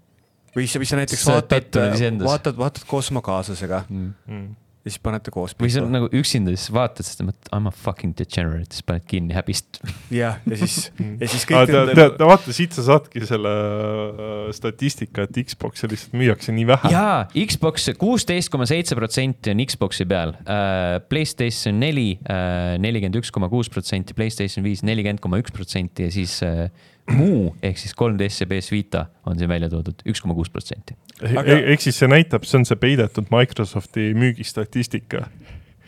või sa, või sa näiteks Sa vaatad iseendas. vaatad, vaatad koos oma kaaslasega mm.. mm.. Ja siis panete koos või sa pihku. nagu üksinda siis vaatad, sest mõtled, I m a fucking degenerate, siis paned kinni häbist. jah, ja siis, ja siis kõik tead, tead, vaata siit sa saadki selle äh, statistika, et Xbox'e lihtsalt müüakse nii vähe. jaa, Xbox kuusteist koma seitse protsenti on Xbox'i peal uh,, Playstation neli uh, nelikümmend üks koma kuus protsenti, Playstation viis nelikümmend koma üks protsenti ja siis uh, muu ehk siis 3DS ja PS Vita on siin välja toodud üks koma kuus protsenti. Aga- aga... ehk siis see näitab, see on see peidetud Microsofti müügistatistika.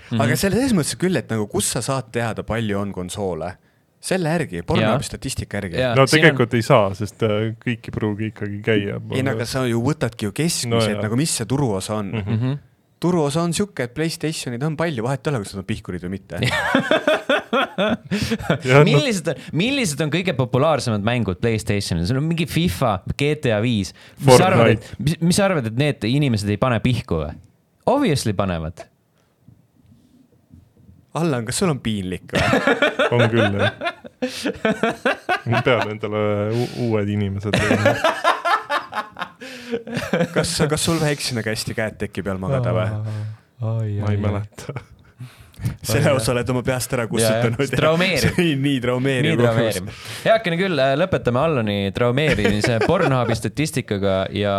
Mhm. aga selles mõttes küll, et nagu kus sa saad teada, palju on konsoole? selle järgi, pornografi statistika järgi. No tegelikult on... ei saa, sest äh, kõik ei pruugi ikkagi käia. ei no aga sa ju võtadki ju keskmise No nagu mis see turuosa on mm. -hmm. Mm -hmm. turuosa on sihuke, et Playstationid on palju, vahet ei ole, kas nad on pihkurid või mitte. Millised on, millised on kõige populaarsemad mängud Playstationil, sul on mingi FIFA, GTA viis. mis sa arvad, et, mis, mis sa arvad, et need inimesed ei pane pihku või? Obviously panevad. Allan, kas sul on piinlik või? on küll jah. ma pean endale uued inimesed leidma. kas, kas sul väiksena kästi käed teki peal magada või? ma ei mäleta. Selle osa oled oma peast ära kustutanud. see traumeerib. nii, traumeeriv nii traumeeriv. heakene küll, lõpetame Allani traumeerimise Pornhubi statistikaga ja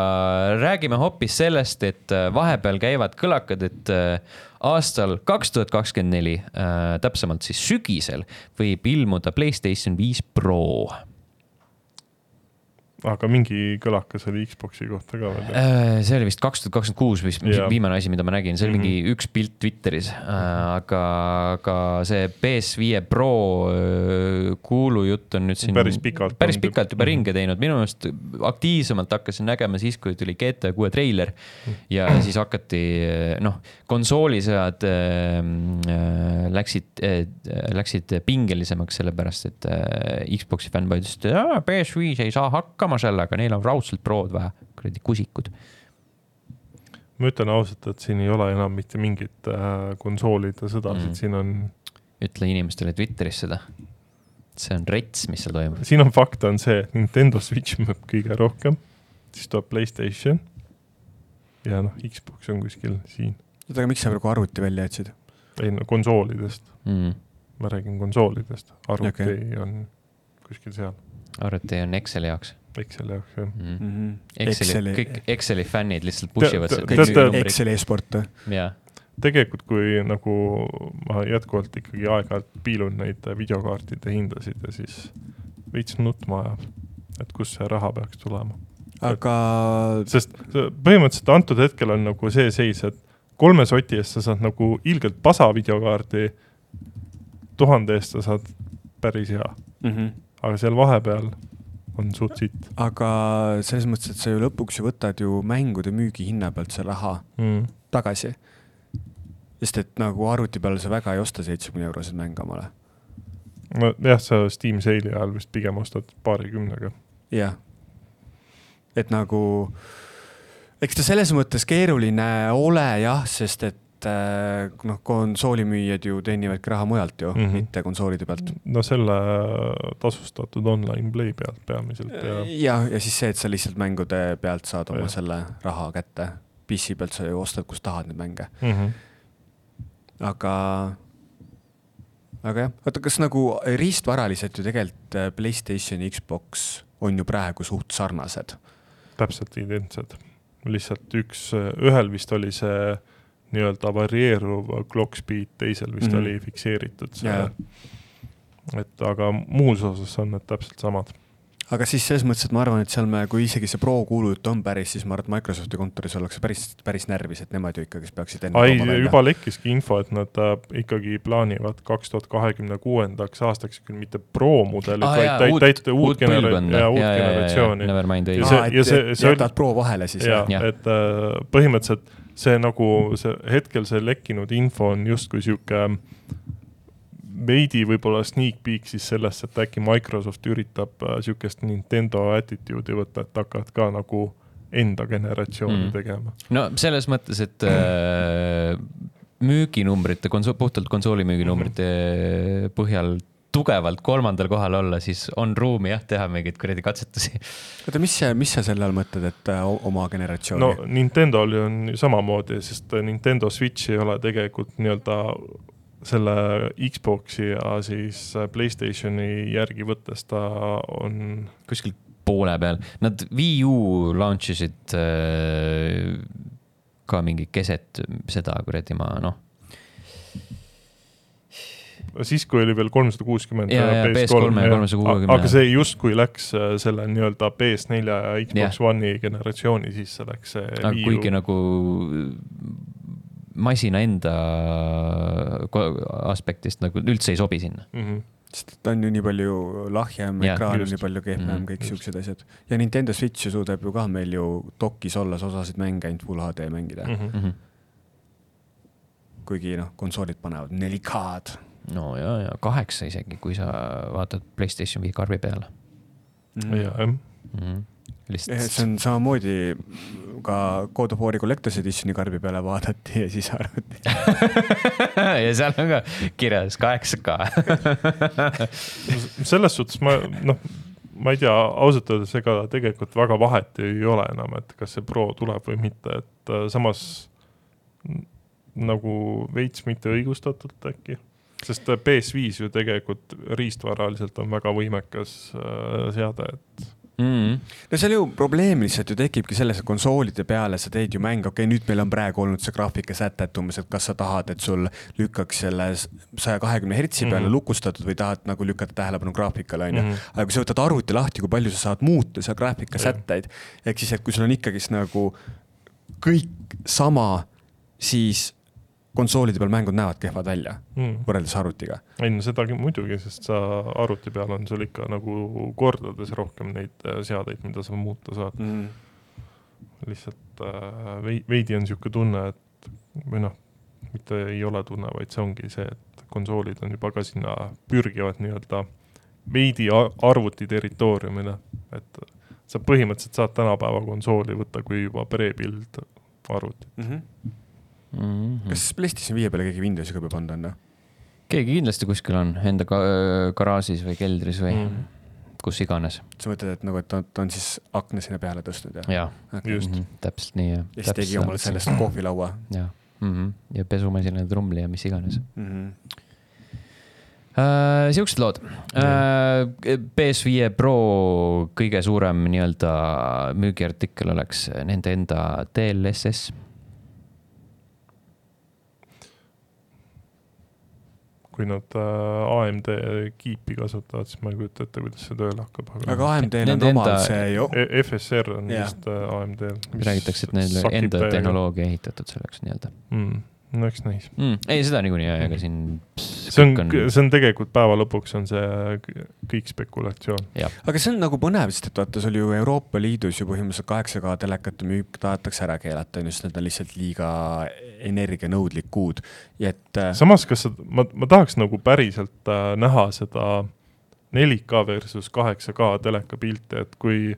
räägime hoopis sellest, et äh, vahepeal käivad kõlakad, et äh, aastal kaks tuhat kakskümmend neli, täpsemalt siis sügisel, võib ilmuda Playstation viis Pro. Aga mingi kõlakas oli Xbox'i kohta ka veel. Äh, see oli vist kaks tuhat kakskümmend kuus vist viimane asi, mida ma nägin, see oli Mhm. mingi üks pilt Twitteris, aga, aga see PS5 Pro öö, kuulujutt on nüüd siin Päris pikalt päris pikalt juba Mhm. ringe teinud, minu meelest aktiivsemalt hakkasin nägema siis, kui tuli GTA kuue treiler. Ja siis hakati noh, konsoolisõjad äh, läksid äh,, läksid pingelisemaks, sellepärast et äh, Xbox'i fännboid ütlesid, et PS5 ei saa hakkama sellega, neil on raudselt Prod vaja, kuradi kusikud. ma ütlen ausalt, et siin ei ole enam mitte mingit äh, konsoolide sõdasid mm., siin on, ütle inimestele Twitteris seda. see on rets, mis seal toimub. siin on fakt on see, et Nintendo Switch müüb kõige rohkem, siis tuleb Playstation ja noh, Xbox on kuskil siin, oota, aga miks sa praegu arvuti välja jätsid? ei no konsoolidest, Mm. ma räägin konsoolidest, arvuti okay. on kuskil seal, arvuti on Exceli jaoks Exceli jaoks jah. mm.. Exceli, Exceli, kõik Exceli fännid lihtsalt push ivad numbrid. Exceli e-sport või? jaa, tegelikult, kui nagu ma jätkuvalt ikkagi aeg-ajalt piilun neid videokaartide hindasid ja siis veits nutma ajab, et kust see raha peaks tulema. aga sest põhimõtteliselt antud hetkel on nagu see seis, et kolme soti eest sa saad nagu ilgelt pasa videokaardi, tuhande eest sa saad päris hea, mm, -hmm. aga seal vahepeal on suht sitt aga selles mõttes, et sa ju lõpuks ju võtad ju mängude müügihinna pealt see raha mm.. tagasi. sest et nagu arvuti peal sa väga ei osta seitsmekümne euroseid mänge omale. nojah, sa Steam Sale'i ajal vist pigem ostad paarikümnega. jah. et nagu, eks ta selles mõttes keeruline ole jah, sest et äh, noh, konsoolimüüjad ju teenivadki raha mujalt ju mm. -hmm. mitte konsoolide pealt. no selle tasustatud online play pealt peamiselt ja ja, ja siis see, et sa lihtsalt mängude pealt saad oma Jah. selle raha kätte. PC pealt sa ju ostad, kus tahad neid mänge, mm. -hmm. aga, aga jah, oota, kas nagu riistvaraliselt ju tegelikult äh, Playstation ja Xbox on ju praegu suht sarnased. täpselt identsed. Lihtsalt üks, ühel vist oli see nii-öelda varieeruv clock speed, teisel vist mm. -hmm. oli fikseeritud see Jaa. et aga muus osas on need täpselt samad. Aga siis selles mõttes, et ma arvan, et seal me, kui isegi see Pro kuulujutt on päris, siis ma arvan, et Microsofti kontoris ollakse päris, päris närvis, et nemad ju ikkagi peaksid enne ai, juba lekkiski info, et nad äh, ikkagi plaanivad kaks tuhat kahekümne kuuendaks aastaks küll mitte Pro mudelit Ah, ah,, vaid uut- täit-, uut, uut uut genera- põlvkonda. ja uut generatsiooni. Never mind, ja õige. et ja see- see, see oli- jätad Pro vahele siis ja jah? Et äh, põhimõtteliselt see nagu see hetkel see lekkinud info on justkui sihuke veidi võib-olla sneak peek siis sellest, et äkki Microsoft üritab äh, sihukest Nintendo attitude'i võtta, et hakkavad ka nagu enda generatsiooni Mm. tegema. no selles mõttes, et äh, müüginumbrite, konso-, puhtalt konsooli müüginumbrite põhjal tugevalt kolmandal kohal olla, siis on ruumi jah, teha mingeid kuradi katsetusi. oota, mis sa, mis sa selle all mõtled, et äh, oma generatsiooni no Nintendo'l ju on ju samamoodi, sest Nintendo Switch ei ole tegelikult nii-öelda selle Xbox'i ja siis Playstationi järgi võttes ta on kuskil poole peal, nad Wii U launch isid äh, ka mingi keset seda kuradi ma noh, siis, kui oli veel kolmsada kuuskümmend Jaa, jaa, PS3 ja 360. aga see justkui läks äh, selle nii-öelda PS4 ja Xbox Jah. One'i generatsiooni sisse läks see kuigi nagu masina enda aspektist nagu üldse ei sobi sinna. mm. -hmm. sest ta on ju nii palju lahjem, ekraan on nii palju kehvem mm,, kõik siuksed asjad. ja Nintendo Switch ju suudab ju ka meil ju dokis olles osasid mänge ainult full HD mängida mm, Mm -hmm. kuigi noh, konsoolid panevad 4K-d no ja, ja kaheksa isegi, kui sa vaatad Playstation viie karbi peale mm. ja jah, mm. -hmm. See lihtsalt, on samamoodi ka God of War'i Collector's Editioni karbi peale vaadati ja siis arvati, ja seal on ka kirjas kaheksa K. selles suhtes ma noh, ma ei tea, ausalt öeldes ega tegelikult väga vahet ei ole enam, et kas see Pro tuleb või mitte, et äh, samas nagu veits mitte õigustatult äkki. sest äh, PS5 ju tegelikult riistvaraliselt on väga võimekas äh, seade, et Mm. no seal ju probleem lihtsalt ju tekibki selles, et konsoolide peale sa teed ju mänge, okei okay,, nüüd meil on praegu olnud see graafikasäte, et umbes, et kas sa tahad, et sul lükkaks selle saja kahekümne hertsi peale mm. -hmm. lukustatud või tahad nagu lükata tähelepanu graafikale, onju. Mhm. aga kui sa võtad arvuti lahti, kui palju sa saad muuta seal graafikasätteid, ehk siis, et kui sul on ikkagist nagu kõik sama, siis konsoolide peal mängud näevad kehvad välja mm. võrreldes arvutiga. ei no sedagi muidugi, sest sa arvuti peal on sul ikka nagu kordades rohkem neid äh, seadeid, mida sa muuta saad. Mm. lihtsalt äh, vei- veidi on niisugune tunne, et või noh, mitte ei ole tunne, vaid see ongi see, et konsoolid on juba ka sinna pürgivad nii-öelda veidi arvuti territooriumile, et sa põhimõtteliselt saad tänapäeva konsooli võtta kui juba prebuild arvutit. Mm -hmm. Mm -hmm. kas PlayStation viie peale keegi Windowsi ka peab anda, on või? keegi kindlasti kuskil on enda ka garaažis või keldris või mm. Mm. kus iganes. sa mõtled, et nagu, et ta, ta on siis akna sinna peale tõstnud ja? ja Okay. Just. mm, -hmm. täpselt nii ja. ja siis tegi omale sellest. kohvilaua ja mm, -hmm. ja pesumasina ja trumli ja mis iganes mm. -hmm. äh,. siuksed lood äh,. PS5 Pro kõige suurem nii-öelda müügiartikkel oleks nende enda DLSS. Kui nad äh, AMD kiipi kasutavad, siis ma ei kujuta ette, kuidas see tööle hakkab, aga AMD-l on enda- see ju, E- FSR on Jah. vist äh, AMD-l. räägitakse, et neil enda tehnoloogia ehitatud selleks nii-öelda mm,. No eks näis. mm,. ei, seda niikuinii, aga siin. see on, see on tegelikult päeva lõpuks on see k- kõik spekulatsioon. aga see on nagu põnev, sest et vaata, sul ju Euroopa Liidus ju põhimõtteliselt 8K telekate müük tahetakse ära keelata, on ju, sest need on lihtsalt liiga energianõudlikud. ja et äh, samas, kas sa, ma, ma tahaks nagu päriselt äh, näha seda 4K versus 8K teleka pilti, et kui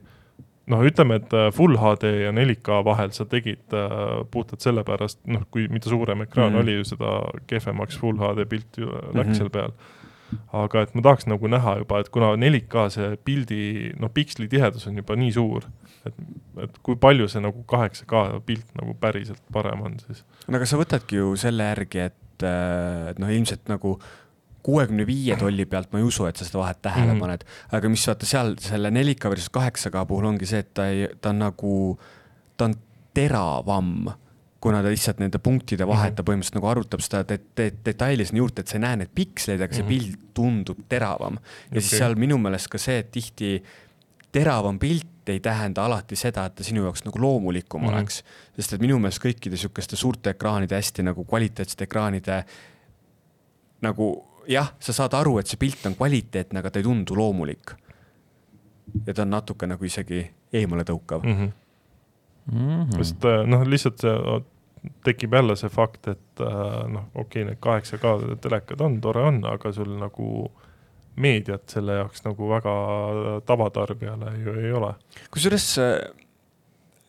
noh, ütleme, et äh, full HD ja 4K vahel sa tegid äh, puhtalt sellepärast, noh, kui mida suurem ekraan mm. oli ju, seda kehvemaks full HD pilt ju läks mm. -hmm. seal peal. aga et ma tahaks nagu näha juba, et kuna 4K see pildi, noh, piksli tihedus on juba nii suur, et, et kui palju see nagu 8K pilt nagu päriselt parem on siis. no aga sa võtadki ju selle järgi, et, et noh, ilmselt nagu kuuekümne viie tolli pealt ma ei usu, et sa seda vahet tähele mm. -hmm. paned, aga mis vaata seal selle 4K versus 8K puhul ongi see, et ta ei, ta on nagu, ta on teravam kuna ta lihtsalt nende punktide vahet Mhm. ta põhimõtteliselt nagu arvutab seda de de detaili sinna juurde, et sa ei näe neid piksleid, aga see Mhm. pilt tundub teravam. ja siis Okei. seal minu meelest ka see, et tihti teravam pilt ei tähenda alati seda, et ta sinu jaoks nagu loomulikum mm. -hmm. oleks. sest et minu meelest kõikide sihukeste suurte ekraanide, hästi nagu kvaliteetsete ekraanide nagu jah, sa saad aru, et see pilt on kvaliteetne, aga ta ei tundu loomulik. ja ta on natuke nagu isegi eemale tõukav mm. -hmm. Mm -hmm. sest äh, noh, lihtsalt see tekib jälle see fakt, et äh, noh, okei okay,, need kaheksa K telekad on, tore on, aga sul nagu meediat selle jaoks nagu väga tavatarbijale ju ei ole. kusjuures äh,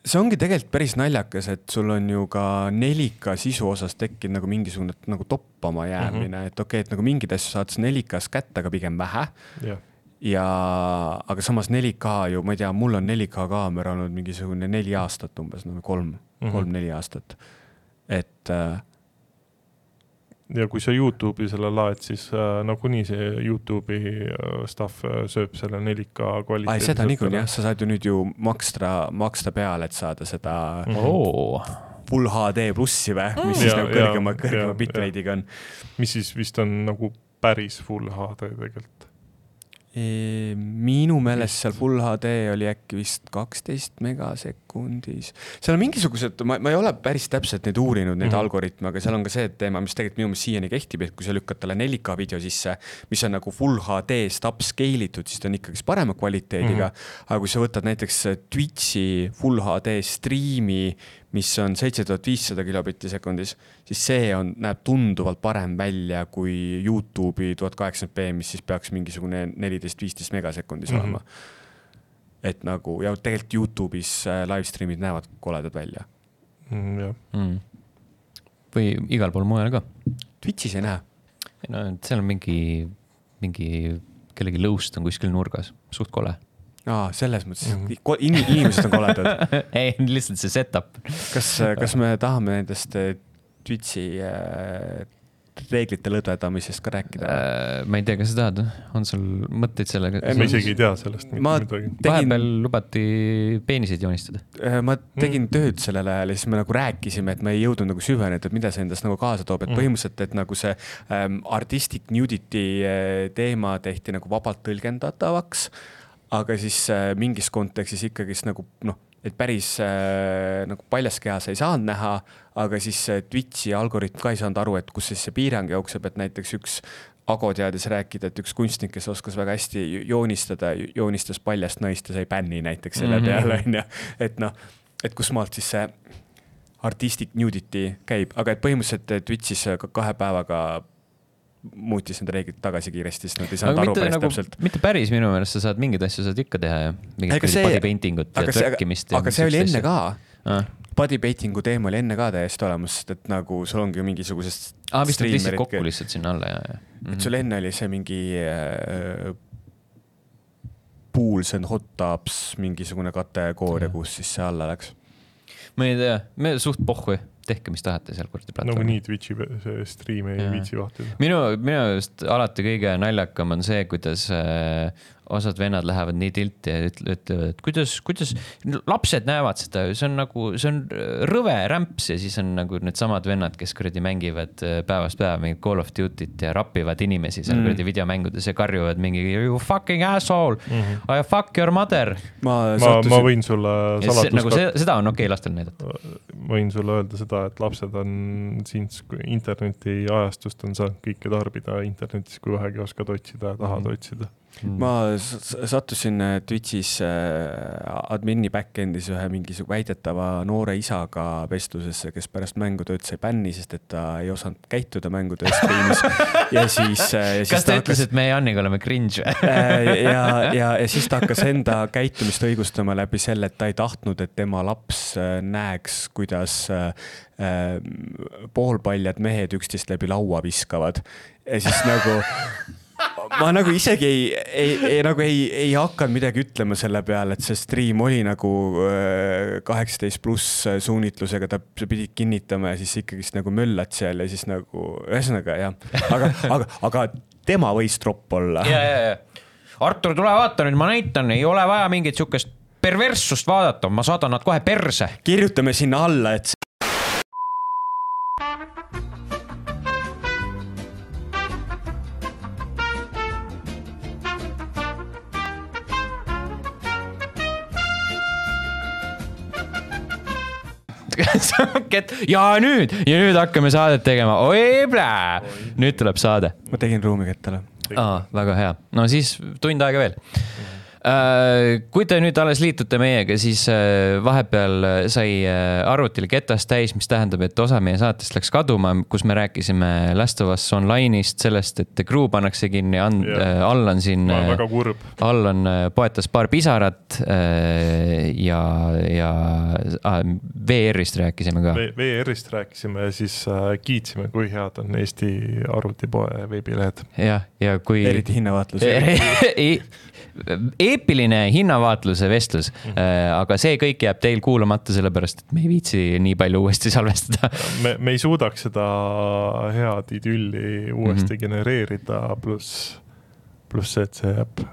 see ongi tegelikult päris naljakas, et sul on ju ka 4K sisu osas tekkinud nagu mingisugune nagu toppama jäämine mm, -hmm. et okei okay,, et nagu mingeid asju saad sa 4K-s kätte, aga pigem vähe jah, ja, aga samas 4K ju, ma ei tea, mul on 4K kaamera olnud mingisugune neli aastat umbes, no kolm mm. -hmm., kolm-neli aastat. et äh, ja kui sa Youtube'i selle laed, siis äh, nagunii see Youtube'i äh, stuff äh, sööb selle 4K ai, kvaliteedi. seda niikuinii jah, sa saad ju nüüd ju maksta, maksta peale, et saada seda Mhm. oo, full HD plussi või, mis Mm. siis Ja, nagu kõrgema, kõrgema bitrate'iga on. mis siis vist on nagu päris full HD tegelikult. Minu meelest seal full HD oli äkki vist kaksteist megasekundis. seal on mingisugused, ma, ma ei ole päris täpselt neid uurinud, neid mm. -hmm. algoritme, aga seal on ka see teema, mis tegelikult minu meelest siiani kehtib, et kui sa lükkad talle 4K video sisse, mis on nagu full HD-st upscale itud, siis ta on ikkagist parema kvaliteediga mm. -hmm. aga kui sa võtad näiteks Twitch'i full HD striimi, mis on seitse tuhat viissada kilobitti sekundis, siis see on, näeb tunduvalt parem välja kui Youtube'i tuhat kaheksakümmend B, mis siis peaks mingisugune neliteist, viisteist megasekundis mm. -hmm. olema. et nagu ja tegelikult Youtube'is äh, live stream'id näevad koledad välja. Mm, jah, mm.. või igal pool mujal ka. Twitch'is ei näe. no et seal on mingi, mingi kellegi lõust on kuskil nurgas, suht kole. aa, selles mõttes mm. -hmm. in,, inimesed on koledad. ei, lihtsalt see setup. kas, kas me tahame nendest äh, Twitch'i äh, reeglite lõdvendamisest ka rääkida? Äh, ma ei tea, kas sa tahad, on sul mõtteid sellega? Ei, ma isegi ei tea sellest mitte Ma- midagi. tegin- vahepeal lubati peeniseid joonistada. Äh, ma tegin tööd sellel ajal ja siis me nagu rääkisime, et me ei jõudnud nagu süveneda, et mida see endast nagu kaasa toob, et Mhm. põhimõtteliselt, et nagu see ähm, artistic nudity äh, teema tehti nagu vabalt tõlgendatavaks. Aga siis äh, mingis kontekstis ikkagist nagu noh, et päris äh, nagu paljas kehas ei saanud näha, aga siis äh, Twitch'i algoritm ka ei saanud aru, et kus siis see piirang jookseb, et näiteks üks Ago teadis rääkida, et üks kunstnik, kes oskas väga hästi joonistada, joonistas paljast naist ja sai bänni näiteks selle Mhm. peale, onju. et noh, et kusmaalt siis see artistic nudity käib, aga et põhimõtteliselt Twitch'is ka kahe päevaga muutis need reeglid tagasi kiiresti, sest nad ei saanud aru mitte päris nagu täpselt., mitte päris minu meelest, sa saad mingeid asju saad ikka teha ju. mingit body painting ut ja trökkimist. aga see oli enne ka. aa, Body painting'u teema oli enne ka täiesti olemas, sest et nagu sul ongi ju mingisugused. aa vist nad lihtsalt kokku lihtsalt sinna alla ja, ja. et sul enne oli see mingi äh,. Pools and hot tubs mingisugune kategooria, kus siis see alla läks. ma ei tea, me suht pohhu, tehke, mis tahate seal kuradi platvormil. nagunii Twitch'i stream ei viitsi vahtida. minu, minu arust alati kõige naljakam on see, kuidas äh, osad vennad lähevad nii tilti ja ütle- ütlevad, et kuidas, kuidas lapsed näevad seda, see on nagu, see on rõve rämps ja siis on nagu needsamad vennad, kes kuradi mängivad äh, päevast päeva mingit Call of Duty't ja rapivad inimesi seal Mm. mm. kuradi videomängudes ja karjuvad mingi you fucking asshole Mm -hmm. I fuck your mother. ma ma, ma võin sulle nagu saladust see, seda on okei okay lastel näidata. võin sulle öelda seda, et lapsed on siin interneti ajastust on saanud kõike tarbida internetis, kui vähegi oskad otsida ja tahad Mhm. otsida. Ma s- sattusin äh, Twitch'is äh, admini back-end'is ühe mingisuguse väidetava noore isaga vestlusesse, kes pärast mängutööd sai bänni, sest et ta ei osanud käituda mängutöö striimis. ja siis, ja siis kas ta ütles, et me Janiga oleme cringe või? Äh, ja, ja, ja siis ta hakkas enda käitumist õigustama läbi selle, et ta ei tahtnud, et tema laps äh, näeks, kuidas äh, äh, poolpaljad mehed üksteist läbi laua viskavad. ja siis nagu ma nagu isegi ei, ei, ei nagu ei, ei hakanud midagi ütlema selle peale, et see stream oli nagu kaheksateist pluss suunitlusega, ta sa pidid kinnitama ja siis ikkagist nagu möllad seal ja siis nagu ühesõnaga jah, aga, aga, aga tema võis tropp olla. ja, ja, ja. Artur, tule vaata nüüd, ma näitan, ei ole vaja mingit sihukest perverssust vaadata, ma saadan nad kohe perse. kirjutame sinna alla, et ja nüüd, ja nüüd hakkame saadet tegema, oi plää, nüüd tuleb saade. Ma tegin ruumi kettale. aa, väga hea, no siis tund aega veel. Äh, kui te nüüd alles liitute meiega, siis äh, vahepeal sai äh, arvutil ketast täis, mis tähendab, et osa meie saatest läks kaduma, kus me rääkisime Last of Us Online'ist, sellest, et Crew pannakse kinni, Jah. Allan siin, ma olen väga kurb. Allan poetas paar pisarat ja, ja ah, VR-ist rääkisime ka. VR-ist rääkisime ja siis kiitsime, kui head on Eesti arvutipoe veebilehed. jah, ja kui. eriti hinnavaatlus. eepiline hinnavaatluse vestlus mm. -hmm. aga see kõik jääb teil kuulamata, sellepärast et me ei viitsi nii palju uuesti salvestada. me, me ei suudaks seda head idülli uuesti mm. -hmm. genereerida, pluss, pluss see, et see jääb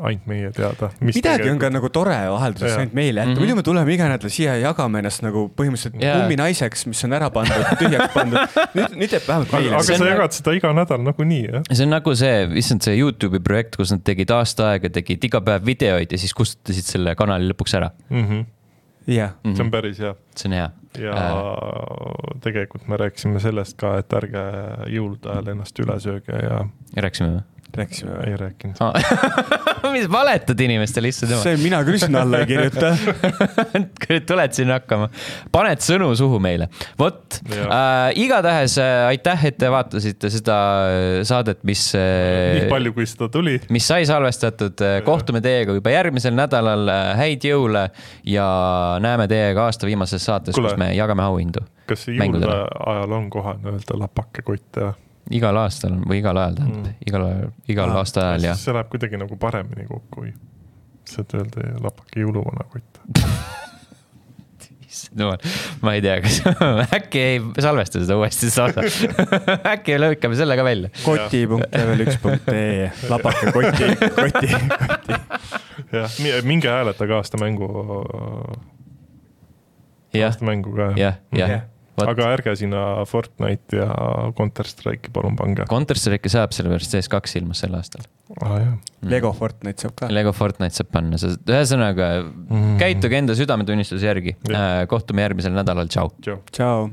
ainult meie teada. midagi on ka nagu tore vahelduseks ainult meile jätta mm. -hmm. muidu me tuleme iga nädal siia ja jagame ennast nagu põhimõtteliselt Jaa. kumminaiseks, mis on ära pandud, tühjaks pandud. nüüd, nüüd jääb vähemalt aga, meile aga sa nagu- jagad seda iga nädal nagunii, jah? see on nagu see, issand see Youtube'i projekt, kus nad tegid aasta aega, tegid iga päev videoid ja siis kustutasid selle kanali lõpuks ära Mm -hmm. jah, mm. see on -hmm. päris hea. see on hea. ja Äh. tegelikult me rääkisime sellest ka, et ärge jõulude ajal ennast üle sööge ja rääkisime või? rääkisime või? ei rääkinud. mis valetad inimestele, issand jumal. see mina sinna alla ei kirjuta. tuled sinna hakkama, paned sõnu suhu meile. vot äh,, igatahes äh, aitäh, et te vaatasite seda äh, saadet, mis äh, nii palju, kui seda tuli. mis sai salvestatud, kohtume teiega juba järgmisel nädalal, häid jõule ja näeme teiega aasta viimases saates, kus me jagame auhindu kas jõulude ajal on kohane öelda lapakekott ja? Igal aastal või igal ajal tähendab Mm. igal ajal, igal Aa, aasta ajal ja see läheb kuidagi nagu paremini kokku, kui lihtsalt öelda lapake jõuluvanakott. issand jumal, ma ei tea, kas äkki ei salvesta seda uuesti seda osa äkki lõikame selle ka välja. koti.level1.ee, lapake koti, koti, koti. jah, minge hääletage aasta mängu, aasta mängu ka. jah, jah Vot, aga ärge sinna Fortnite'i ja Counter Strike'i palun pange. Counter Strike'i saab, sellepärast CS2 ilmus sel aastal. aa jah. Lego Fortnite saab ka. Lego Fortnite saab panna, ühesõnaga Mm. käituge enda südametunnistuse järgi Jah.. kohtume järgmisel nädalal, tšau. tšau. tšau